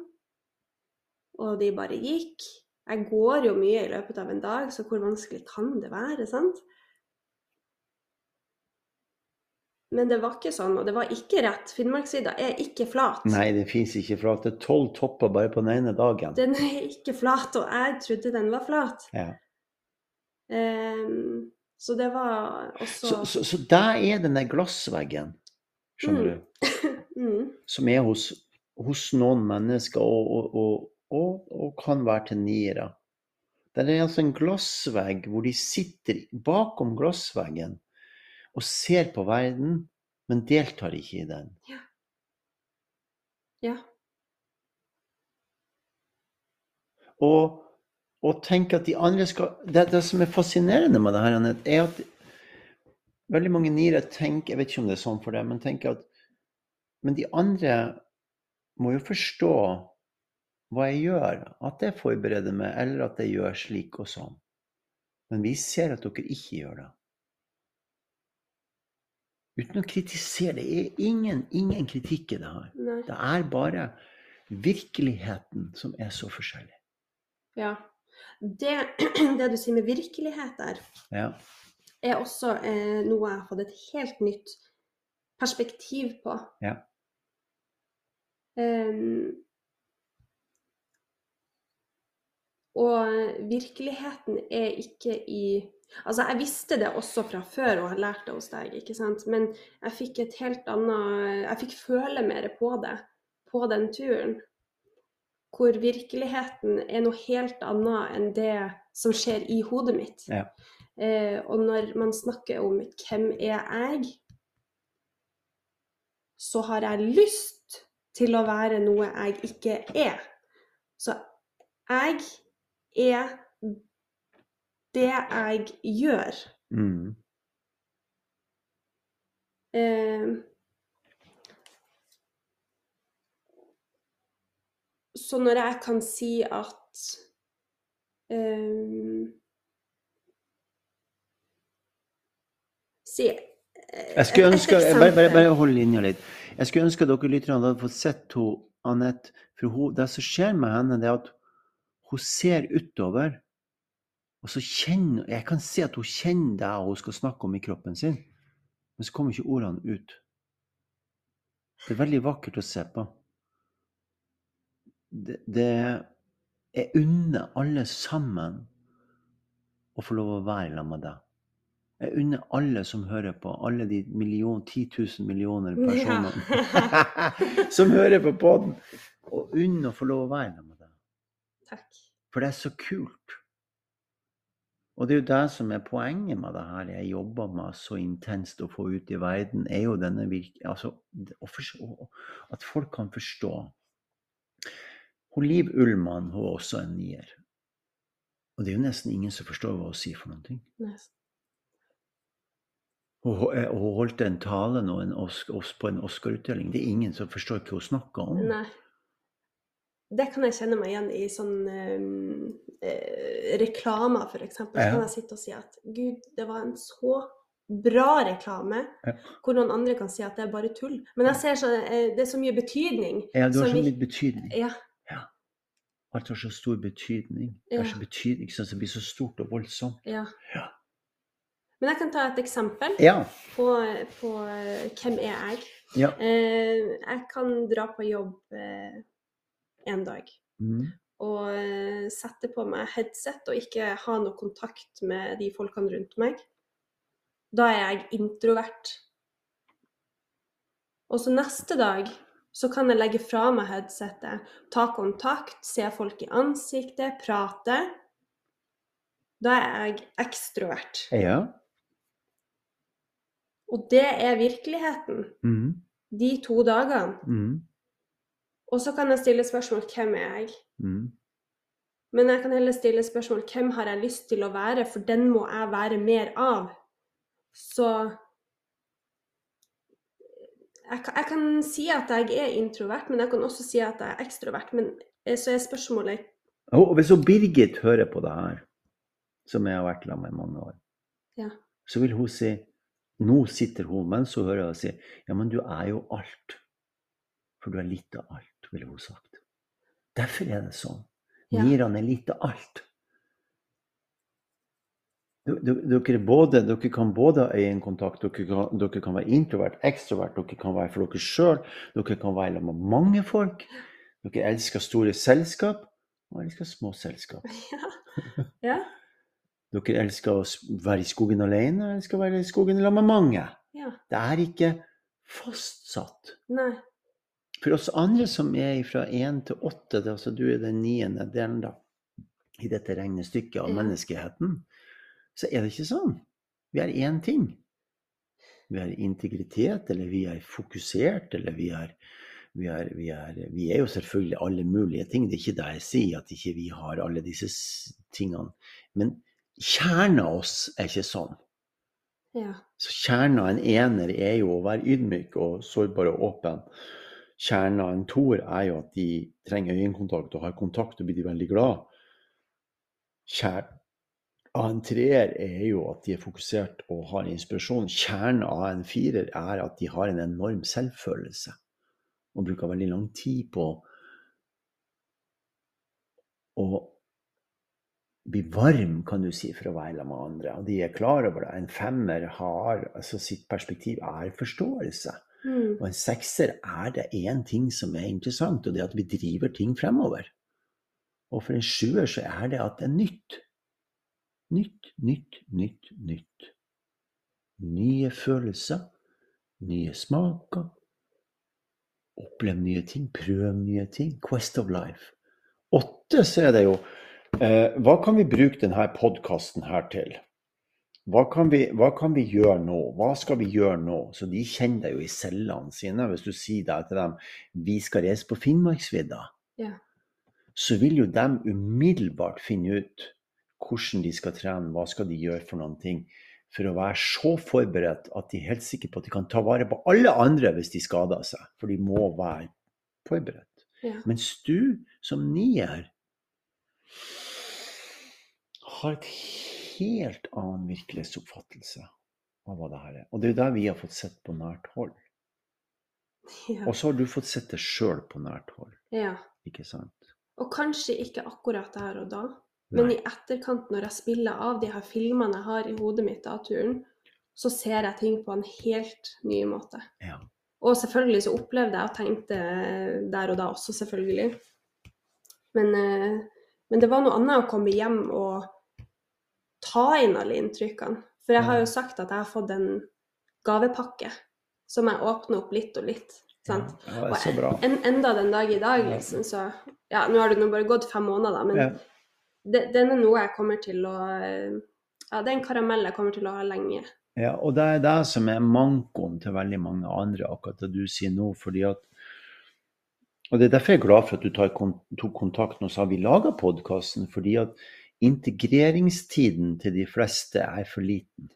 Og de bare gikk. Jeg går jo mye i løpet av en dag, så hvor vanskelig kan det være? sant? Men det var ikke sånn, og det var ikke rett. Finnmarkssida er ikke flat. Nei, det fins ikke flat. Det er tolv topper bare på den ene dagen. Den er ikke flat, og jeg trodde den var flat. Ja. Um, så det var også Så, så, så der er den der glassveggen, skjønner Mm. du, mm, som er hos, hos noen mennesker og, og, og, og, og kan være til niere. Det er altså en glassvegg hvor de sitter bakom glassveggen og ser på verden, men deltar ikke i den. Ja. Og, og tenk at de andre skal det, det som er fascinerende med det her, er at veldig mange niere tenker Jeg vet ikke om det er sånn for deg, men tenker at Men de andre må jo forstå hva jeg gjør. At jeg forbereder meg, eller at jeg gjør slik og sånn. Men vi ser at dere ikke gjør det. Uten å kritisere. Det er ingen, ingen kritikk i det her. Nei. Det er bare virkeligheten som er så forskjellig. Ja. Det, det du sier med virkelighet der, Ja. er også eh, noe jeg har fått et helt nytt perspektiv på. Ja. Ehm, Og virkeligheten er ikke i Altså, jeg visste det også fra før og har lært det hos deg, ikke sant. Men jeg fikk et helt annet Jeg fikk føle mer på det på den turen. Hvor virkeligheten er noe helt annet enn det som skjer i hodet mitt. Ja. Eh, og når man snakker om 'hvem er jeg', så har jeg lyst til å være noe jeg ikke er. Så jeg er det jeg gjør. Mm. Eh, så når jeg kan si at eh, Si eh, Jeg skulle et ønske, bare, bare, bare hold linja litt. Jeg skulle ønske dere lytterne hadde fått sett Anette. For hun, det som skjer med henne, det er at hun ser utover. Og så kjenner Jeg kan se at hun kjenner det hun skal snakke om i kroppen sin. Men så kommer ikke ordene ut. Det er veldig vakkert å se på. Det, det Jeg unner alle sammen å få lov å være sammen med deg. Jeg unner alle som hører på, alle de million, 10 000 millioner personene som hører på podden, og unner å få lov å være med deg. Takk. For det er så kult. Og det er jo det som er poenget med det her jeg jobber med så intenst å få ut i verden, er jo denne virke, Altså, at folk kan forstå. Hun Liv Ullmann hun er også en nier. Og det er jo nesten ingen som forstår hva hun sier for noen ting. Nei. Hun, hun hun holdt en tale nå en oss, oss på en Oscar-utdeling. Det er ingen som forstår hva hun snakker om. Nei. Det kan jeg kjenne meg igjen i sånn um, eh, reklamer, f.eks. Så kan jeg sitte og si at gud, det var en så bra reklame. Ja. Hvor noen andre kan si at det er bare tull. Men jeg ser så, eh, det er så mye betydning. Ja, du har så mye betydning. Ja, Alt har så stor betydning. Det har så betydning, som det blir så stort og voldsomt. ja. Ja. Men jeg kan ta et eksempel Ja. på, på eh, hvem er jeg. ja. Eh, jeg kan dra på jobb eh, en dag. Mm. og eh, sette på meg headset og ikke ha noe kontakt med de folkene rundt meg. Da er jeg introvert. Og så neste dag så kan jeg legge fra meg headsetet, ta kontakt, se folk i ansiktet, prate. Da er jeg ekstrovert. ja. Og det er virkeligheten Mm. de to dagene. Mm. Og så kan jeg stille spørsmål hvem er jeg? Mm. Men jeg kan heller stille spørsmål hvem har jeg lyst til å være, for den må jeg være mer av. Så jeg kan, jeg kan si at jeg er introvert, men jeg kan også si at jeg er ekstrovert. Men eh, så er spørsmålet Og hvis Birgit hører på det her, som jeg har vært sammen med i mange år, Ja. så vil hun si Nå sitter hun mens hun hører og sier Ja, men du er jo alt. For du er litt av alt, ville hun sagt. Derfor er det sånn. Ja. Nirene er lite alt. Dere, er både, dere kan både ha øyekontakt, dere kan, dere kan være introvert, ekstrovert, dere kan være for dere sjøl, dere kan være sammen med mange folk. Dere elsker store selskap, og elsker små selskap. Ja. ja. Dere elsker å være i skogen alene, og elsker å være i skogen sammen med mange. ja. Det er ikke fastsatt. Nei. For oss andre som er fra én til åtte, det altså du er den niende delen da, i dette regnestykket av menneskeheten, så er det ikke sånn. Vi er én ting. Vi er integritet, eller vi er fokusert, eller vi er vi er, vi, er, vi er jo selvfølgelig alle mulige ting. Det er ikke det jeg sier, at ikke vi har alle disse tingene. Men kjernen av oss er ikke sånn. Ja. Så kjernen av en ener er jo å være ydmyk og sårbar og åpen. Kjernen av en toer er jo at de trenger øyekontakt og har kontakt og blir de veldig glad. Kjernen av en treer er jo at de er fokusert og har inspirasjon. Kjernen av en firer er at de har en enorm selvfølelse og bruker veldig lang tid på å bli varm, kan du si, for å være sammen med andre. Og de er klar over det. En femmer har altså sitt perspektiv er forståelse. Mm. Og en sekser er det én ting som er interessant, og det er at vi driver ting fremover. Og for en sjuer så er det at det er nytt. Nytt, nytt, nytt, nytt. Nye følelser, nye smaker. Opplev nye ting, prøv nye ting. Quest of life. Åtte så er det jo eh, Hva kan vi bruke denne podkasten her til? Hva kan, vi, hva kan, vi, gjøre nå? Hva skal vi gjøre nå? Så de kjenner deg jo i cellene sine. Hvis du sier det til dem vi skal reise på Finnmarksvidda, Ja. så vil jo de umiddelbart finne ut hvordan de skal trene, hva skal de gjøre for noen ting. For å være så forberedt at de er helt sikre på at de kan ta vare på alle andre hvis de skader seg. For de må være forberedt. Ja. Mens du som nier har et helt annen virkelighetsoppfattelse av hva det her er. Og det er jo det vi har fått sett på nært hold. Ja. Og så har du fått sett det sjøl på nært hold, ja. ikke sant? Og kanskje ikke akkurat der og da, men Nei. i etterkant, når jeg spiller av de her filmene jeg har i hodet mitt av turen, så ser jeg ting på en helt ny måte. Ja. Og selvfølgelig så opplevde jeg og tenkte der og da også, selvfølgelig. Men, eh, men det var noe annet å komme hjem og ta inn alle inntrykkene. For jeg har jo sagt at jeg har fått en gavepakke som jeg åpner opp litt og litt. Sant? Ja, det er så bra. En, enda den dag i dag, liksom, så Ja, nå har det nå bare gått fem måneder, men Ja. det, den er noe jeg kommer til å Ja, det er en karamell jeg kommer til å ha lenge. Ja, og det er det som er mankoen til veldig mange andre, akkurat det du sier nå. fordi at Og det er derfor jeg er glad for at du tok kontakt og sa vi laga podkasten. Fordi at integreringstiden til de fleste er for liten.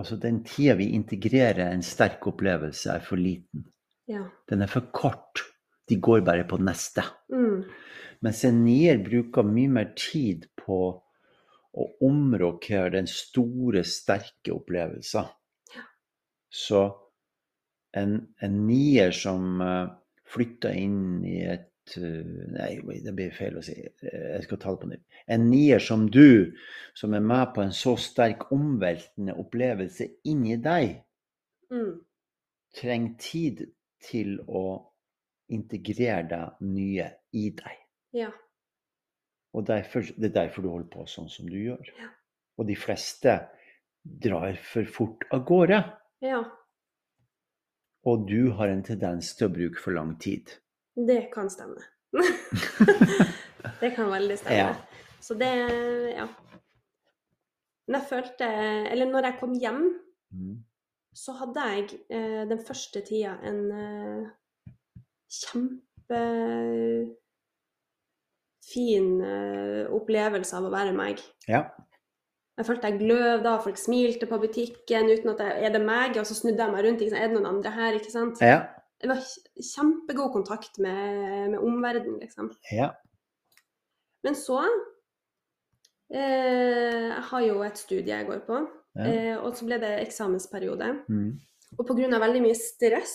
Altså den tida vi integrerer en sterk opplevelse, er for liten. Ja. Den er for kort. De går bare på neste. Mm. Mens en nier bruker mye mer tid på å omrokere den store, sterke opplevelsen. Så en, en nier som eh, flytter inn i et Nei, det blir feil å si. Eh, Jeg skal ta det på nytt. En nier som du, som er med på en så sterk omveltende opplevelse inni deg, Mm. trenger tid til å integrere det nye i deg. Ja. Og derfor, det er derfor du holder på sånn som du gjør. Ja. Og de fleste drar for fort av gårde. ja. Og du har en tendens til å bruke for lang tid. Det kan stemme. det kan veldig stemme. Ja. Så det Ja. Men jeg følte Eller når jeg kom hjem, Mm. så hadde jeg eh, den første tida en eh, kjempefin eh, opplevelse av å være meg. Ja. Jeg følte jeg gløv da, folk smilte på butikken uten at jeg Er det meg? Og så snudde jeg meg rundt. Er det noen andre her? Ikke sant? Ja. Det var kjempegod kontakt med, med omverdenen, liksom. ja. Men så eh, Jeg har jo et studie jeg går på, ja. eh, og så ble det eksamensperiode. Mm. Og pga. veldig mye stress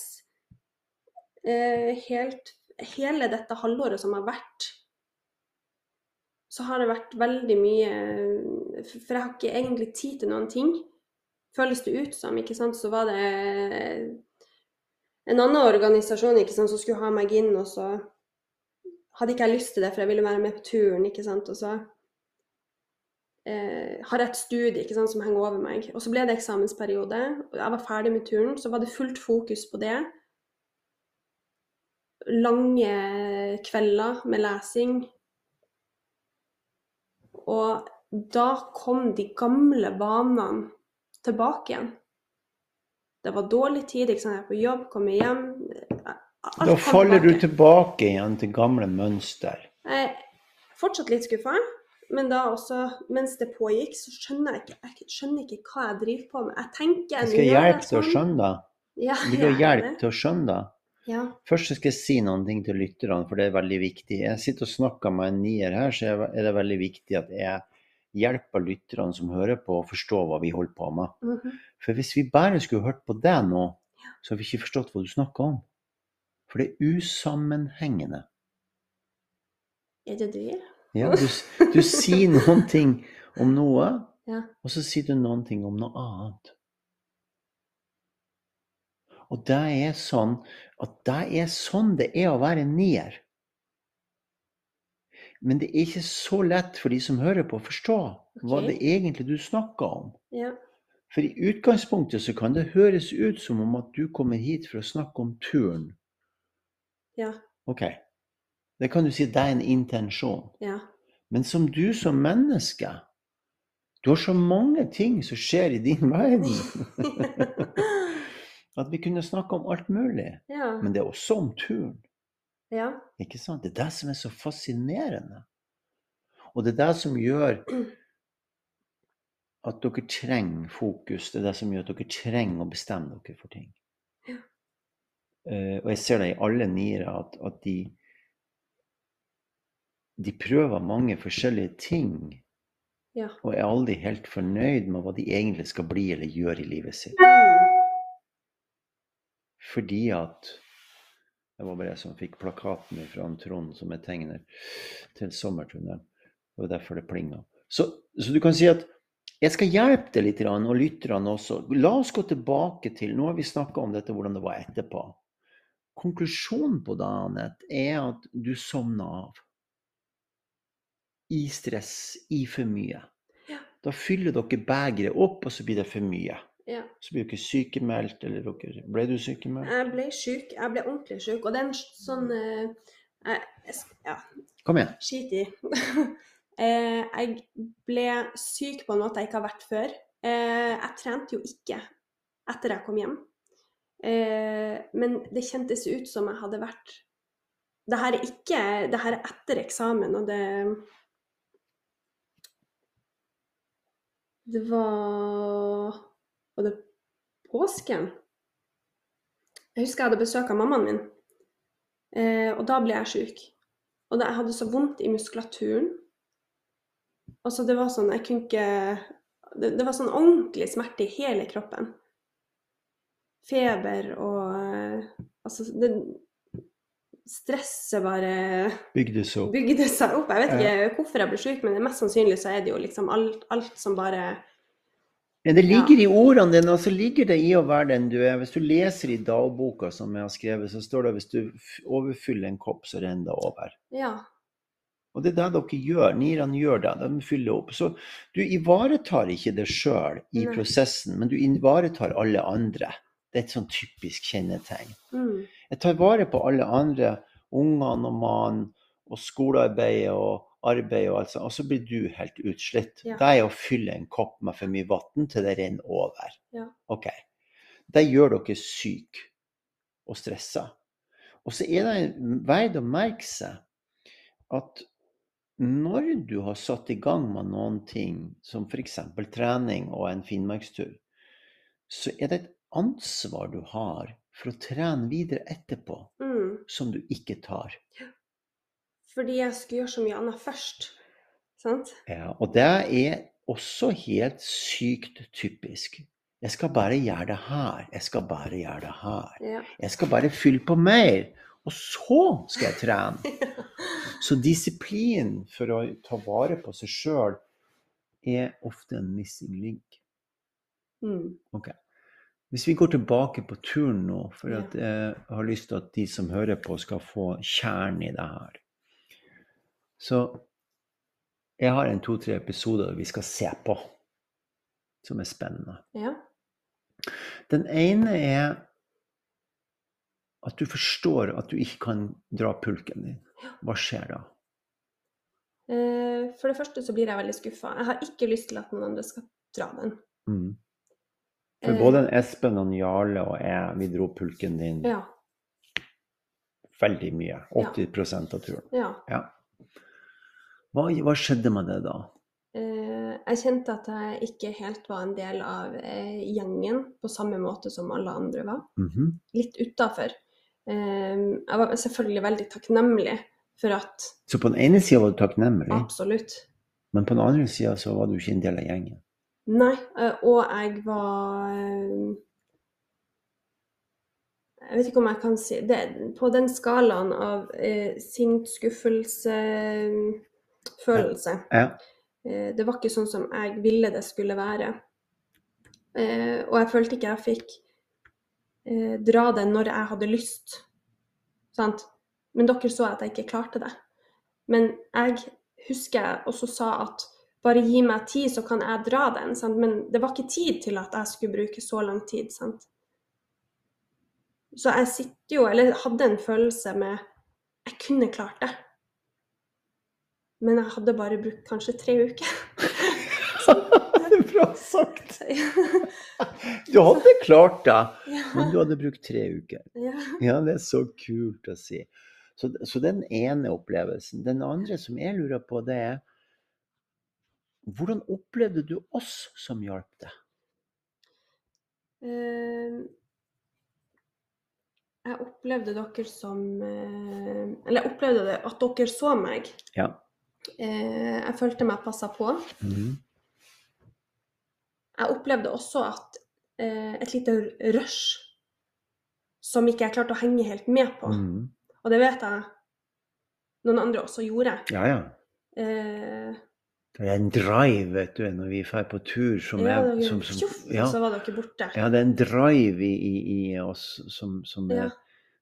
eh, helt, Hele dette halvåret som har vært, så har det vært veldig mye For jeg har ikke egentlig tid til noen ting. Føles det ut som, ikke sant, så var det en annen organisasjon ikke sant, som skulle ha meg inn, og så hadde ikke jeg lyst til det, for jeg ville være med på turen, ikke sant, og så eh, har jeg et studie ikke sant, som henger over meg. Og så ble det eksamensperiode, og jeg var ferdig med turen, så var det fullt fokus på det. Lange kvelder med lesing. Og da kom de gamle vanene tilbake igjen. Det var dårlig tid, ikke sant? jeg er på jobb, kommer hjem. alt Da faller faller du tilbake. tilbake igjen til gamle mønster. Jeg er fortsatt litt skuffa, men da også, mens det pågikk, så skjønner jeg ikke, jeg skjønner ikke hva jeg driver på med. Jeg tenker Jeg skal hjelpe til å sånn. skjønne det. Ja, Vil du ha hjelp til å skjønne det? Ja. Først skal jeg si noen ting til lytterne, for det er veldig viktig. Jeg sitter og snakker med en nier her, så er det veldig viktig at jeg hjelper lytterne som hører på, å forstå hva vi holder på med. mhm. For hvis vi bare skulle hørt på deg nå, så har vi ikke forstått hva du snakker om. For det er usammenhengende. Er det det? Ja, du, du sier noen ting om noe, Ja. og så sier du noen ting om noe annet. Og det er sånn at det er sånn det er å være nier. Men det er ikke så lett for de som hører på, å forstå hva det egentlig du snakker om. Ja. For i utgangspunktet så kan det høres ut som om at du kommer hit for å snakke om turen. Ja. Ok, det kan du si det er en intensjon. Ja. Men som du som menneske, du har så mange ting som skjer i din verden, at vi kunne snakke om alt mulig. ja. Men det er også om turen. ja. Ikke sant? Det er det som er så fascinerende. Og det er det som gjør at dere trenger fokus. Det er det som gjør at dere trenger å bestemme dere for ting. Ja. Eh, og jeg ser det i alle niere at, at de de prøver mange forskjellige ting Ja. og er aldri helt fornøyd med hva de egentlig skal bli eller gjøre i livet sitt. Mm. Fordi at Det var bare jeg som fikk plakaten fra en Trond som er tegner til sommertunnelen. Det var derfor det plinga. Så, så du kan si at jeg skal hjelpe deg litt, og lytterne også. La oss gå tilbake til Nå har vi snakka om dette, hvordan det var etterpå. Konklusjonen på det Anette, er at du sovna av. I stress, i for mye. Ja. Da fyller dere begeret opp, og så blir det for mye. Ja. Så blir dere sykemeldt, eller dere Ble du sykemeldt? Jeg ble syk. Jeg ble ordentlig syk. Og det er en sånn eh, jeg, jeg, Ja, Kom igjen. skit i. Eh, jeg ble syk på en måte jeg ikke har vært før. Eh, jeg trente jo ikke etter jeg kom hjem. Eh, men det kjentes ut som jeg hadde vært Det her er ikke Det her er etter eksamen, og det Det var Var det påsken? Jeg husker jeg hadde besøk av mammaen min, og da ble jeg syk. Og da, jeg hadde så vondt i muskulaturen. Altså, det var sånn Jeg kunne ikke det, det var sånn ordentlig smerte i hele kroppen. Feber og eh, Altså, det Stresset bare Bygde seg, bygde seg opp. Jeg vet ikke hvorfor jeg ble syk, men mest sannsynlig så er det jo liksom alt, alt som bare Ja, det ligger i ordene dine, og så ligger det i å være den du er. Hvis du leser i dagboka som jeg har skrevet, så står det at hvis du overfyller en kopp, så renner det over. Ja. Og det er det dere gjør. Nirene gjør det. De fyller opp. Så du ivaretar ikke det sjøl i Nei. prosessen, men du ivaretar alle andre. Det er et sånn typisk kjennetegn. Mm. Jeg tar vare på alle andre, ungene og mannen og skolearbeidet og arbeid og alt sånt, og så blir du helt utslitt. Ja. Det er å fylle en kopp med for mye vann til det renner over. Ja. Ok. Det gjør dere syke og stressa. Og så er det verdt å merke seg at når du har satt i gang med noen ting, som f.eks. trening og en finnmarkstur, så er det et ansvar du har for å trene videre etterpå, Mm. som du ikke tar. Fordi jeg skulle gjøre så mye annet først. Sant? Ja, og det er også helt sykt typisk. Jeg skal bare gjøre det her. Jeg skal bare gjøre det her. Ja. Jeg skal bare fylle på mer. Og så skal jeg trene. Så disiplin for å ta vare på seg sjøl er ofte en missing link. Mm. Hvis vi går tilbake på turen nå, for at jeg har lyst til at de som hører på, skal få kjernen i det her. Så jeg har en to-tre episoder vi skal se på, som er spennende. ja. Den ene er at du forstår at du ikke kan dra pulken din. Hva skjer da? Eh, For det første så blir jeg veldig skuffa. Jeg har ikke lyst til at noen andre skal dra den. Mm. For Eh, både Espen og Jarle og jeg, vi dro pulken din Ja. veldig mye. 80% av turen. ja. Ja. Hva, hva skjedde med det da? Eh, Jeg kjente at jeg ikke helt var en del av gjengen på samme måte som alle andre var. Mhm. Litt utafor. Jeg var selvfølgelig veldig takknemlig for at Så på den ene sida var du takknemlig, Absolutt. men på den andre sida så var du ikke en del av gjengen. Nei, eh, og jeg var eh, Jeg vet ikke om jeg kan si det, På den skalaen av eh, sint, skuffelse, følelse Ja. Ja. Det var ikke sånn som jeg ville det skulle være. Eh, og jeg følte ikke jeg fikk eh, dra den når jeg hadde lyst. Sant? Men dere så at jeg ikke klarte det. Men jeg husker jeg også sa at bare gi meg tid, så kan jeg dra den. Sant? Men det var ikke tid til at jeg skulle bruke så lang tid. Sant? Så jeg sitter jo, eller hadde en følelse med Jeg kunne klart det. Men jeg hadde bare brukt kanskje tre uker. bra sagt! Du hadde klart det, men du hadde brukt tre uker. ja. Det er så kult å si. Så, så den ene opplevelsen. Den andre som jeg lurer på, det er Hvordan opplevde du oss som hjalp deg? Eh, Jeg opplevde dere som eh, Eller jeg opplevde det at dere så meg. Ja. Eh, Jeg følte meg passa på. Mhm. Jeg opplevde også at eh, et lite rush som ikke jeg klarte å henge helt med på. Mm. Og det vet jeg noen andre også gjorde. Ja, ja. Eh, Det er en drive, vet du, når vi drar på tur som ja, er som, som, tjoff, ja, så var dere borte. ja, det er en drive i, i, i oss som, som, er, Ja.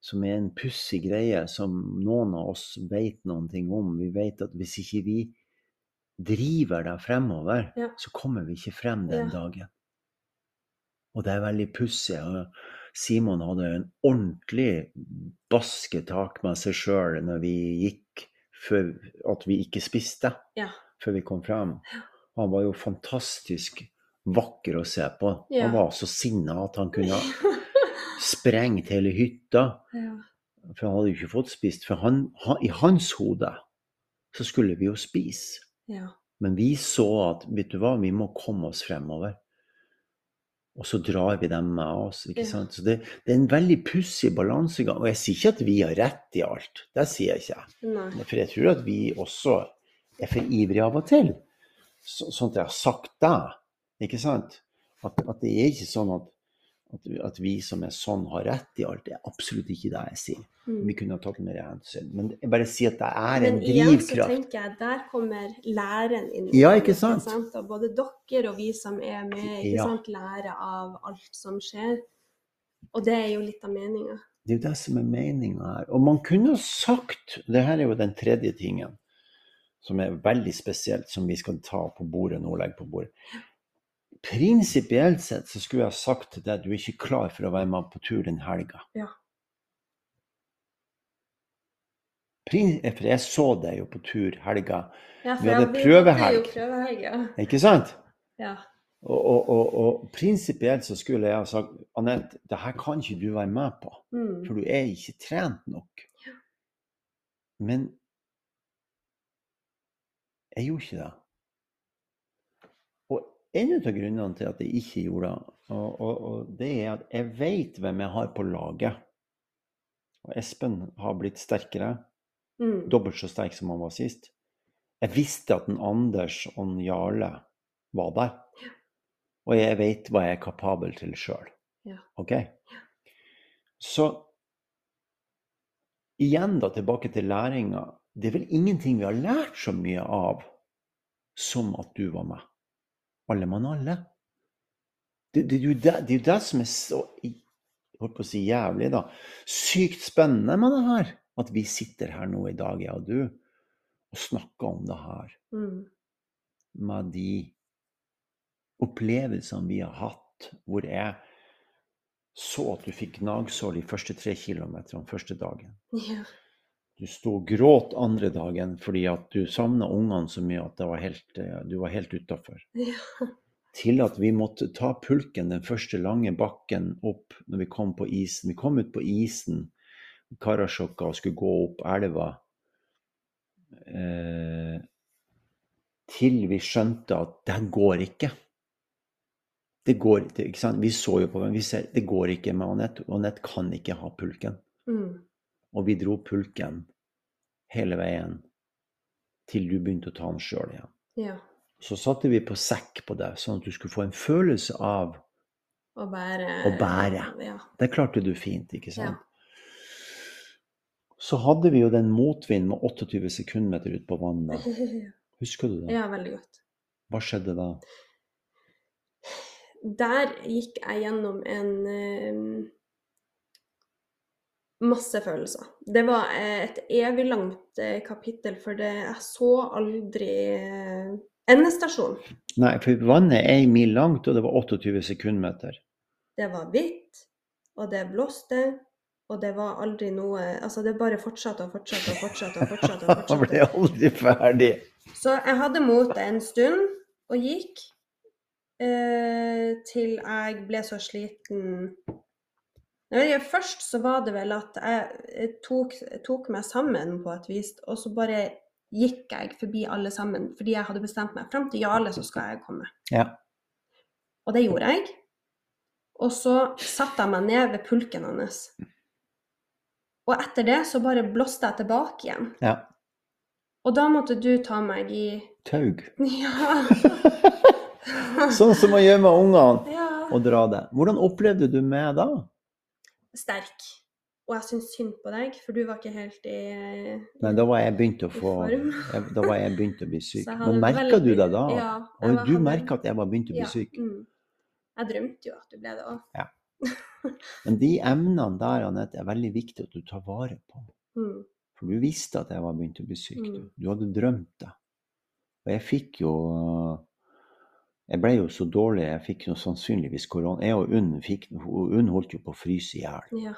som er en pussig greie som noen av oss vet noen ting om. Vi vet at hvis ikke vi driver deg fremover, Ja. så kommer vi ikke frem den Ja. dagen. Og det er veldig pussig. Simon hadde en ordentlig basketak med seg sjøl når vi gikk, før at vi ikke spiste Ja. før vi kom frem. Han var jo fantastisk vakker å se på. Han var så sinna at han kunne sprengt hele hytta. ja. For han hadde jo ikke fått spist. For han, han, i hans hode så skulle vi jo spise. Ja. Men vi så at vet du hva, vi må komme oss fremover. Og så drar vi dem med oss. ikke Ja. sant? Så det, det er en veldig pussig balansegang. Og jeg sier ikke at vi har rett i alt. Det sier jeg ikke. Nei. For jeg tror at vi også er for ivrige av og til. Så, sånn at jeg har sagt det. Ikke sant? At, at det er ikke sånn at, at, at vi som er sånn, har rett i alt. Det er absolutt ikke det jeg sier. Mm. Vi kunne ha tatt mer hensyn. Men jeg bare sier at det er en drivkraft. Men igjen så tenker jeg der kommer læren inn. Ja, ikke sant? Og både dere og vi som er med, ikke Ja. sant, lærer av alt som skjer. Og det er jo litt av meninga. Det er jo det som er meninga her. Og man kunne ha sagt Det her er jo den tredje tingen som er veldig spesielt, som vi skal ta på bordet nå, legge på bordet. Prinsipielt sett så skulle jeg ha sagt til deg du er ikke klar for å være med på tur den helga. Ja. For jeg så deg jo på tur helga, Ja, Vi hadde prøvehelg. Prøvehelg, ja. ikke sant? ja. Og, og, og, og prinsipielt så skulle jeg ha sagt Anette, det her kan ikke du være med på. Mm. For du er ikke trent nok. Men jeg gjorde ikke det. En av grunnene til at jeg ikke gjorde det, og, og, og det er at jeg vet hvem jeg har på laget. Og Espen har blitt sterkere, Mm. dobbelt så sterk som han var sist. Jeg visste at en Anders og en Jarle var der. Og jeg vet hva jeg er kapabel til sjøl. Ja. OK? Så igjen da tilbake til læringa. Det er vel ingenting vi har lært så mye av som at du var med. Alle mann alle. Det, det, det, det er jo det som er så holdt på å si jævlig, da. Sykt spennende med det her. At vi sitter her nå i dag, jeg og du, og snakker om det her Mm. med de opplevelsene vi har hatt, hvor jeg så at du fikk gnagsår de første tre kilometerne første dagen. Ja. Du sto og gråt andre dagen fordi at du savna ungene så mye at det var helt, eh, du var helt utafor. Ja. Til at vi måtte ta pulken den første lange bakken opp når vi kom på isen. Vi kom ut på isen, Karasjokka, og skulle gå opp elva. Eh, til vi skjønte at det her går ikke. Det går ikke. sant? Vi så jo på hvem vi ser, det går ikke med Anette. Anette kan ikke ha pulken. Mm. Og vi dro pulken hele veien til du begynte å ta den sjøl igjen. ja. Så satte vi på sekk på deg, sånn at du skulle få en følelse av Å bære Å bære. Ja. Det klarte du fint, ikke sant? Så hadde vi jo den motvind med 28 sekundmeter ut på vannet. Husker du det? ja, veldig godt. Hva skjedde da? Der gikk jeg gjennom en eh, Masse følelser. Det var eh, et evig langt kapittel, for det, jeg så aldri eh, endestasjon. Nei, for vannet er en mil langt, og det var 28 sekundmeter. Det var hvitt, og det blåste, og det var aldri noe Altså, det bare fortsatte og fortsatte og fortsatte. og fortsatte og Han ble aldri ferdig. Så jeg hadde motet en stund, og gikk eh, til jeg ble så sliten ikke, Først så var det vel at jeg tok, tok meg sammen på et vis, og så bare gikk jeg forbi alle sammen, fordi jeg hadde bestemt meg. Fram til Jarle så skal jeg komme. Ja. Og det gjorde jeg. Og så satte jeg meg ned ved pulken hans. Og etter det så bare blåste jeg tilbake igjen. ja. Og da måtte du ta meg i Taug. Ja. Sånn som å gjemme ungene, ja. og dra det. Hvordan opplevde du meg da? Sterk. Og jeg syns synd på deg, for du var ikke helt i Nei, da var jeg begynt å få jeg, Da var jeg begynt å bli syk. Nå Men merka du det da? Ja. Og du merka at jeg var begynt å bli ja, syk? Mm. Jeg drømte jo at du ble det òg. Men de emnene der, Annette, er veldig viktig at du tar vare på. Mm. For du visste at jeg var begynt å bli syk. Du, Mm. du hadde drømt det. Og jeg fikk jo Jeg ble jo så dårlig, jeg fikk jo sannsynligvis korona. Jeg og Unn fikk Unn holdt jo på å fryse i hjel. Ja.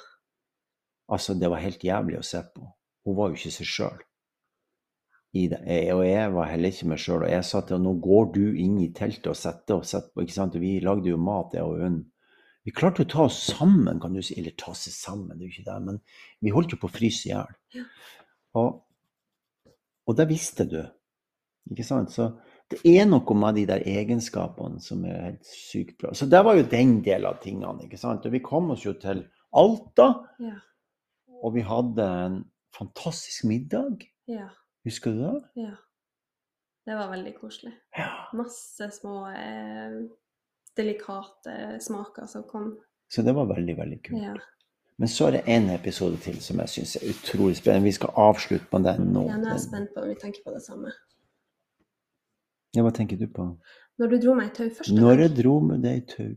Altså, det var helt jævlig å se på. Hun var jo ikke seg sjøl. Og jeg var heller ikke meg sjøl. Og jeg sa til henne nå går du inn i teltet og setter og setter på. ikke sant? Og vi lagde jo mat, jeg og Unn. Vi klarte å ta oss sammen, kan du si. Eller ta seg sammen, det er jo ikke det. Men vi holdt jo på å fryse i hjel. Ja. Og, og det visste du. Ikke sant? Så det er noe med de der egenskapene som er helt sykt bra. Så det var jo den delen av tingene. ikke sant? Og vi kom oss jo til Alta. Ja. Og vi hadde en fantastisk middag. ja. Husker du det? Ja. Det var veldig koselig. Ja. Masse små eh, delikate smaker som kom. Så det var veldig, veldig kult. Ja. Men så er det en episode til som jeg syns er utrolig spennende. Vi skal avslutte på den nå. ja, nå er jeg spent på om vi tenker på det samme. Ja, hva tenker du på? Når du dro meg i tau første gang. Når jeg dro med deg i tau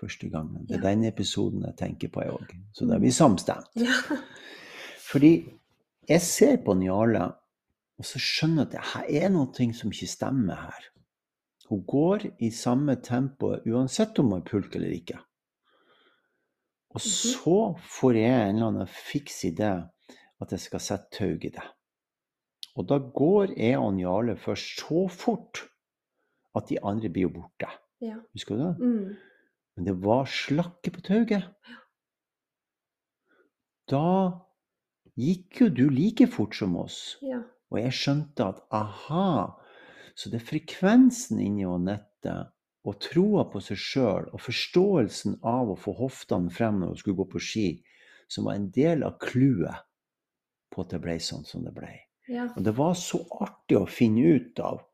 første gangen. Det er Ja. den episoden jeg tenker på, jeg òg. Så da er vi samstemt. Ja. Fordi jeg ser på Njale, og så skjønner jeg at det er noe som ikke stemmer her. Hun går i samme tempo uansett om hun har pulk eller ikke. Og Mhm. så får jeg en eller annen fiks idé at jeg skal sette taug i det. Og da går jeg og Jarle først så fort at de andre blir jo borte. ja. Husker du det? Mm. Men det var slakke på tauet. Da gikk jo du like fort som oss. ja. Og jeg skjønte at aha, så det er frekvensen inni Anette og troa på seg sjøl og forståelsen av å få hoftene frem når hun skulle gå på ski, som var en del av clouet på at det ble sånn som det ble. ja. Og det var så artig å finne ut av.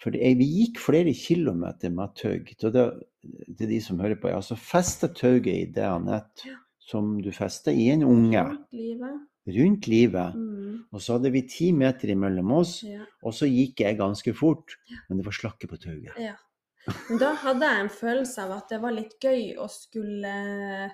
For det, vi gikk flere kilometer med tøg, Til, det- til de som hører på. ja, altså festet tauet i det, Anette, Ja. som du fester i en unge. Rundt livet. Rundt livet. Mm. Og så hadde vi ti meter imellom oss, Ja. og så gikk jeg ganske fort. Men det var slakke på tauet. ja. Men da hadde jeg en følelse av at det var litt gøy å skulle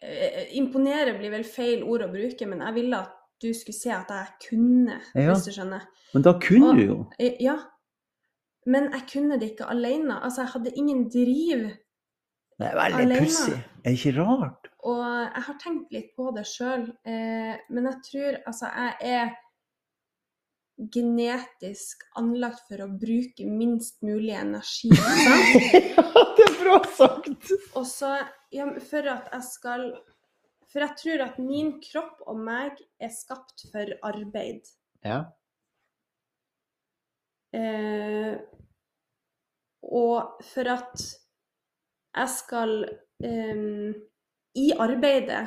eh, Imponere blir vel feil ord å bruke, men jeg ville at du skulle se at jeg kunne, Ja. hvis du skjønner. Men da kunne Og- du jo. Ja. Men jeg kunne det ikke alene. Altså, jeg hadde ingen driv. alene. Det er veldig pussig. Er ikke rart? Og jeg har tenkt litt på det sjøl, eh, men jeg tror altså jeg er genetisk anlagt for å bruke minst mulig energi. Ja, det er bra sagt! Og så ja, for at jeg skal For jeg tror at min kropp og meg er skapt for arbeid. Ja. Eh, og for at jeg skal eh, i arbeidet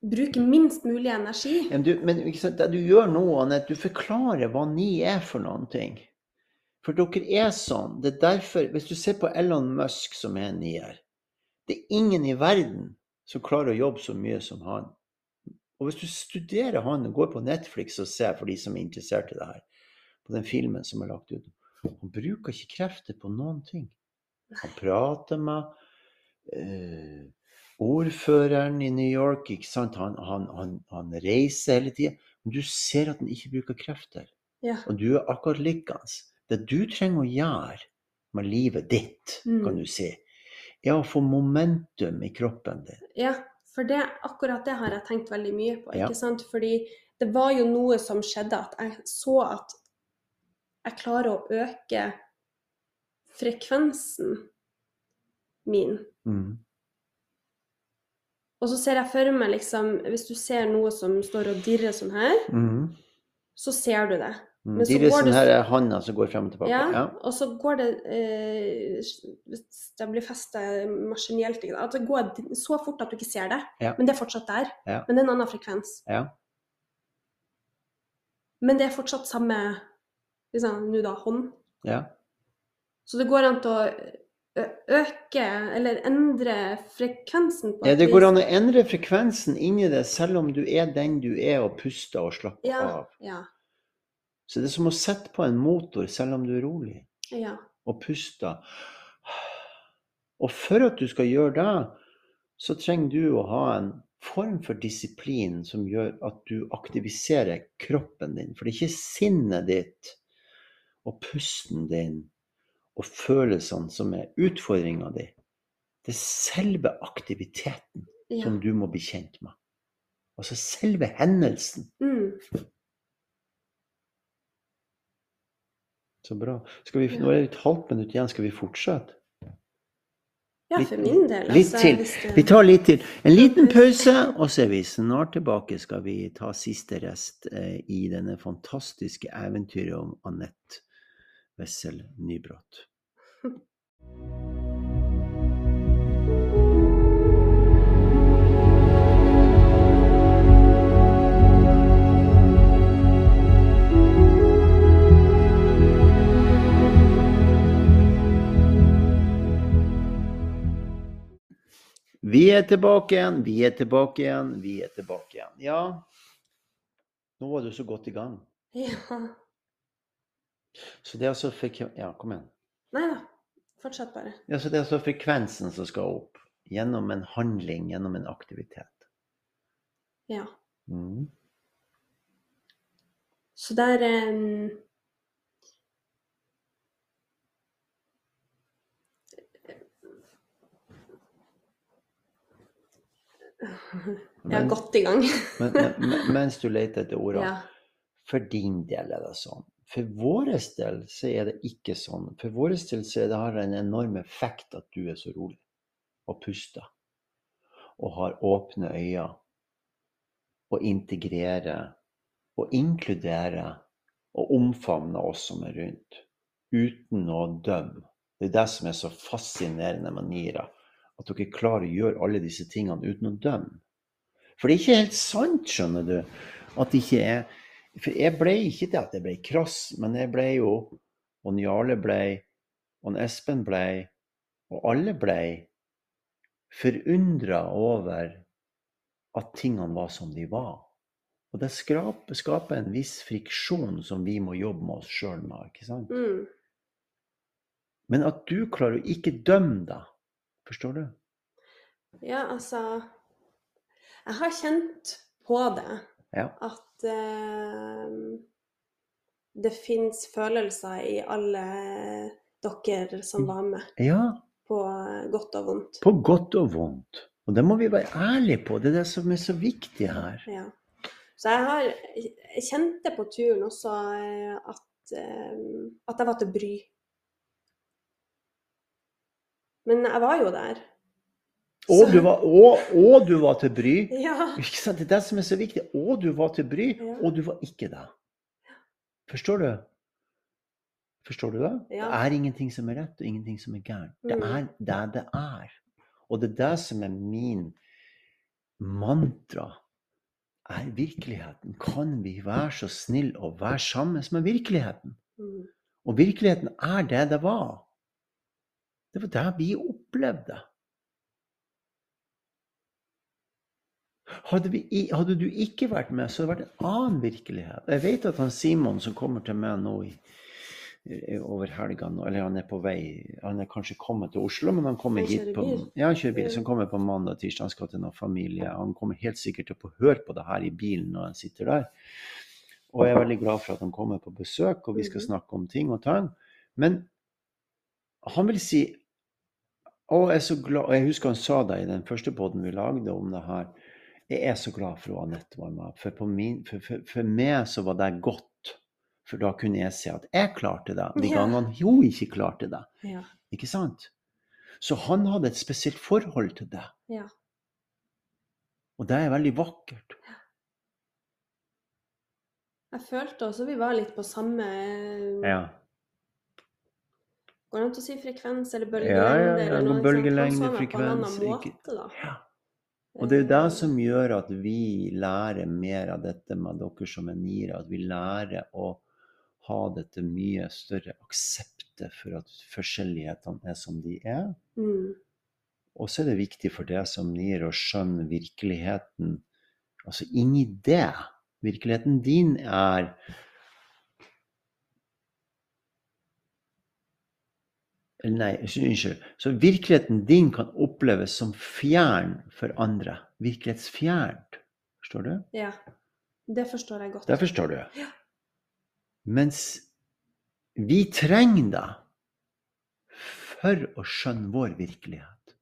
bruke minst mulig energi. Men, du, men sant, du gjør nå, Anette, du forklarer hva ni er for noen ting. For dere er sånn. Det er derfor, Hvis du ser på Elon Musk, som er en nier Det er ingen i verden som klarer å jobbe så mye som han. Og hvis du studerer han og går på Netflix og ser, for de som er interessert i det her, på den filmen som er lagt ut Han bruker ikke krefter på noen ting. Han prater med eh, ordføreren i New York, ikke sant? Han, han, han, han reiser hele tida. Men du ser at han ikke bruker krefter. Ja. Og du er akkurat likende. Det du trenger å gjøre med livet ditt, Mm. kan du si, er å få momentum i kroppen din. Ja, for det, akkurat det har jeg tenkt veldig mye på. Ja. ikke sant? Fordi det var jo noe som skjedde, at jeg så at jeg klarer å øke frekvensen min. Mm. Og så ser jeg for meg liksom Hvis du ser noe som står og dirrer sånn her, Mm. så ser du det. Mm. De sånn det- her er handa som går frem og tilbake. Ja, Ja. Og så går det eh, Hvis det blir festa maskinelt? At det går så fort at du ikke ser det, Ja. men det er fortsatt der. Men det er en annen frekvens. ja. Men det er fortsatt samme liksom, nå da, hånd. ja. Så det går an til å øke eller endre frekvensen på Ja, det går an å endre frekvensen inni det, selv om du er den du er, og puster og slapper Ja, av. ja, Så det er som å sette på en motor selv om du er rolig, ja. og puster. Og for at du skal gjøre det, så trenger du å ha en form for disiplin som gjør at du aktiviserer kroppen din. For det er ikke sinnet ditt og pusten din og følelsene som er utfordringa di. Det er selve aktiviteten ja. som du må bli kjent med. Altså selve hendelsen. Mm. Så bra. Vi, nå er det et halvt minutt igjen. Skal vi fortsette? ja, Litt- for min del. litt altså, til. det- Vi tar litt til. En liten pause, og så er vi snart tilbake. Skal vi ta siste rest eh, i denne fantastiske eventyret om Anette Wessel Nybrott. Vi er tilbake igjen, vi er tilbake igjen, vi er tilbake igjen. Ja, nå var du så godt i gang. Ja. Så det er altså. Ja, kom igjen. Nei da. Fortsett bare. Ja, så det er altså frekvensen som skal opp. Gjennom en handling, gjennom en aktivitet. Ja. Mm. Så der em, Jeg er godt i gang. men, men, mens du leter etter ordene, Ja. for din del er det sånn. For vår del så er det ikke sånn. For vår del så det har en enorm effekt at du er så rolig og puster. Og har åpne øyne. Og integrerer og inkluderer og omfavner oss som er rundt. Uten å dømme. Det er det som er så fascinerende med Nira. At dere klarer å gjøre alle disse tingene uten å dømme. For det er ikke helt sant, skjønner du, at det ikke er For jeg ble ikke til at jeg ble krass, men jeg ble jo Og Jarle ble, og Espen ble, og alle ble forundra over at tingene var som de var. Og det skaper, skaper en viss friksjon som vi må jobbe med oss sjøl med. ikke sant? Mm. Men at du klarer å ikke dømme deg, forstår du? Ja, altså Jeg har kjent på det. Ja. At eh, det fins følelser i alle dere som var med, Ja, på godt og vondt. på godt og vondt. Og det må vi være ærlige på. Det er det som er så viktig her. Ja. Så jeg har Jeg kjente på turen også eh, at, eh, at jeg var til bry. Men jeg var jo der. Og du var, og, og du var til bry. Ja. Ikke sant? Det er det som er så viktig. Og du var til bry, Ja. og du var ikke det. Forstår du? Forstår du det? Ja. Det er ingenting som er rett, og ingenting som er gærent. Det Mm. er det det er. Og det er det som er min mantra. Er virkeligheten. Kan vi være så snill å være sammen med virkeligheten? Mm. Og virkeligheten er det det var. Det var det vi opplevde. Hadde, vi, hadde du ikke vært med, så hadde det vært en annen virkelighet. Jeg vet at han Simon som kommer til meg nå i over helga Eller han er på vei Han er kanskje kommet til Oslo, men han kommer hit på? Ja, han kjører bil. Så han kommer på mandag tirsdag. Han skal til noen familie. Han kommer helt sikkert til å få høre på det her i bilen når han sitter der. Og jeg er veldig glad for at han kommer på besøk, og vi skal Mhm. snakke om ting og tang. Men han vil si Å, jeg er så glad Og jeg husker han sa det i den første poden vi lagde om det her. Jeg er så glad for at Anette var med. For, på min, for, for, for meg så var det godt. For da kunne jeg se at jeg klarte det, de gangene hun ikke klarte det. Ja. Ikke sant? Så han hadde et spesielt forhold til det. Ja. Og det er veldig vakkert. Jeg følte også vi var litt på samme Ja. Går det an å si frekvens eller bølgelengde? ja, ja, ikke bølgelengde, frekvens, måte, ja. Og det er jo det som gjør at vi lærer mer av dette med dere som er niere. At vi lærer å ha dette mye større akseptet for at forskjellighetene er som de er. Mm. Og så er det viktig for deg som nier å skjønne virkeligheten. Altså inni det. Virkeligheten din er Eller Nei, unnskyld. Så virkeligheten din kan oppleves som fjern for andre. Virkelighetsfjernt. Forstår du? Ja. Det forstår jeg godt. Det forstår du. Ja. Mens vi trenger deg for å skjønne vår virkelighet,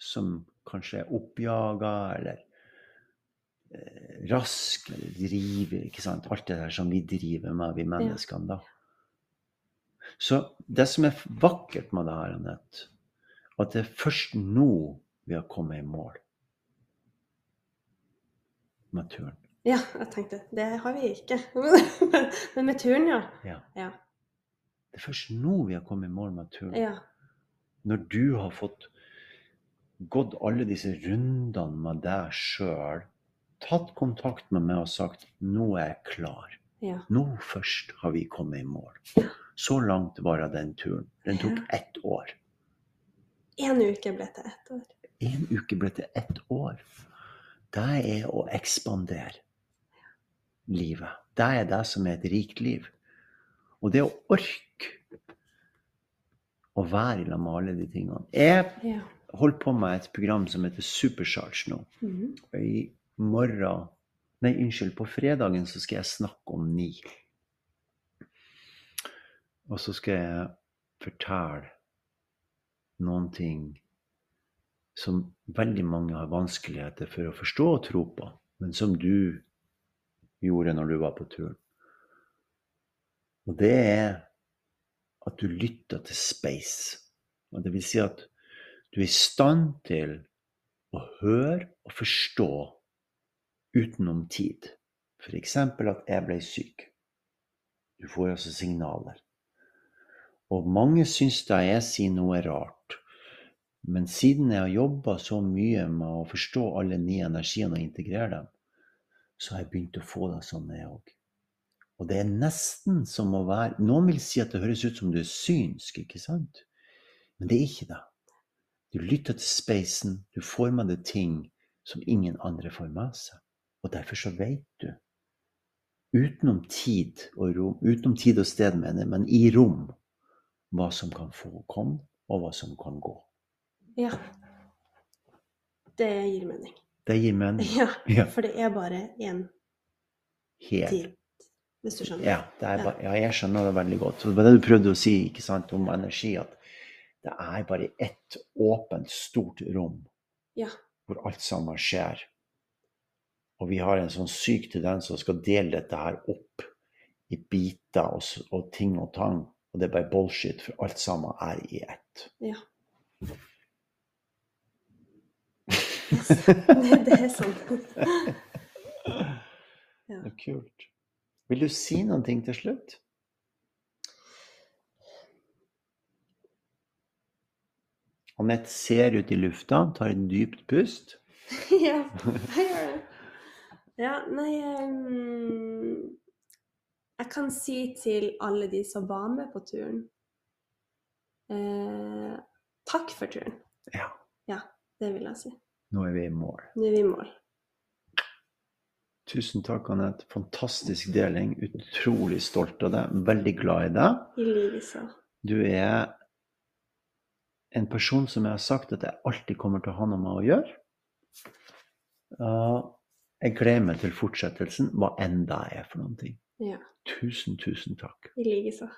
som kanskje er oppjaga eller eh, rask eller driver, ikke sant? Alt det der som vi driver med, vi menneskene, da. Så det som er vakkert med det her, Anette, at det er først nå vi har kommet i mål med turen. Ja, jeg tenkte det har vi ikke. Men med turen, ja. Ja. Ja. Det er først nå vi har kommet i mål med turen. ja. Når du har fått gått alle disse rundene med deg sjøl, tatt kontakt med meg og sagt 'nå er jeg klar'. ja. Nå først har vi kommet i mål. Så langt var den turen. Den tok ett år. En uke ble til ett år. En uke ble til ett år. Det er å ekspandere livet. Det er det som er et rikt liv. Og det å orke å være i lag med alle de tingene. Jeg holder på med et program som heter Supercharge nå. Mhm. I morgen Nei, unnskyld, på fredagen så skal jeg snakke om ni. Og så skal jeg fortelle noen ting som veldig mange har vanskeligheter for å forstå og tro på, men som du gjorde når du var på turen. Og det er at du lytter til space. Og det vil si at du er i stand til å høre og forstå utenom tid. F.eks. at jeg ble syk. Du får altså signaler. Og mange syns da jeg sier noe rart. Men siden jeg har jobba så mye med å forstå alle nye energiene og integrere dem, så har jeg begynt å få det sånn, jeg òg. Og det er nesten som å være Noen vil si at det høres ut som du er synsk, ikke sant? Men det er ikke det. Du lytter til spacen, du får med deg ting som ingen andre får med seg. Og derfor så vet du, utenom tid og rom, utenom tid og sted, mener jeg, men i rom, hva som kan få komme, og hva som kan gå. ja. Det gir mening. Det gir mening. Ja, Ja. for det er bare én Helt. tid, hvis du skjønner. Ja, det er Ja. bare, ja, jeg skjønner det veldig godt. Det var det du prøvde å si ikke sant, om energi, at det er bare ett åpent, stort rom Ja. hvor alt sammen skjer. Og vi har en sånn syk tendens som skal dele dette her opp i biter og, og ting og tang. Og det er bare bullshit, for alt sammen er i ett. Ja. Det, er sant. Ja. Det er kult. Vil du si noen ting til slutt? Anette ser ut i lufta, tar et dypt pust. Ja, jeg gjør det. Ja, nei ehm, Jeg kan si til alle de som var med på turen eh, Takk for turen. Ja, Det vil jeg si. nå er vi i mål. Nå er vi i mål. Tusen takk, Anette. Fantastisk deling. Utrolig stolt av deg. Veldig glad i deg. I likeså. Du er en person som jeg har sagt at jeg alltid kommer til å ha noe med å gjøre. Og jeg gleder meg til fortsettelsen, hva enn det er for noen ting. Ja. Tusen, tusen takk. I likeså.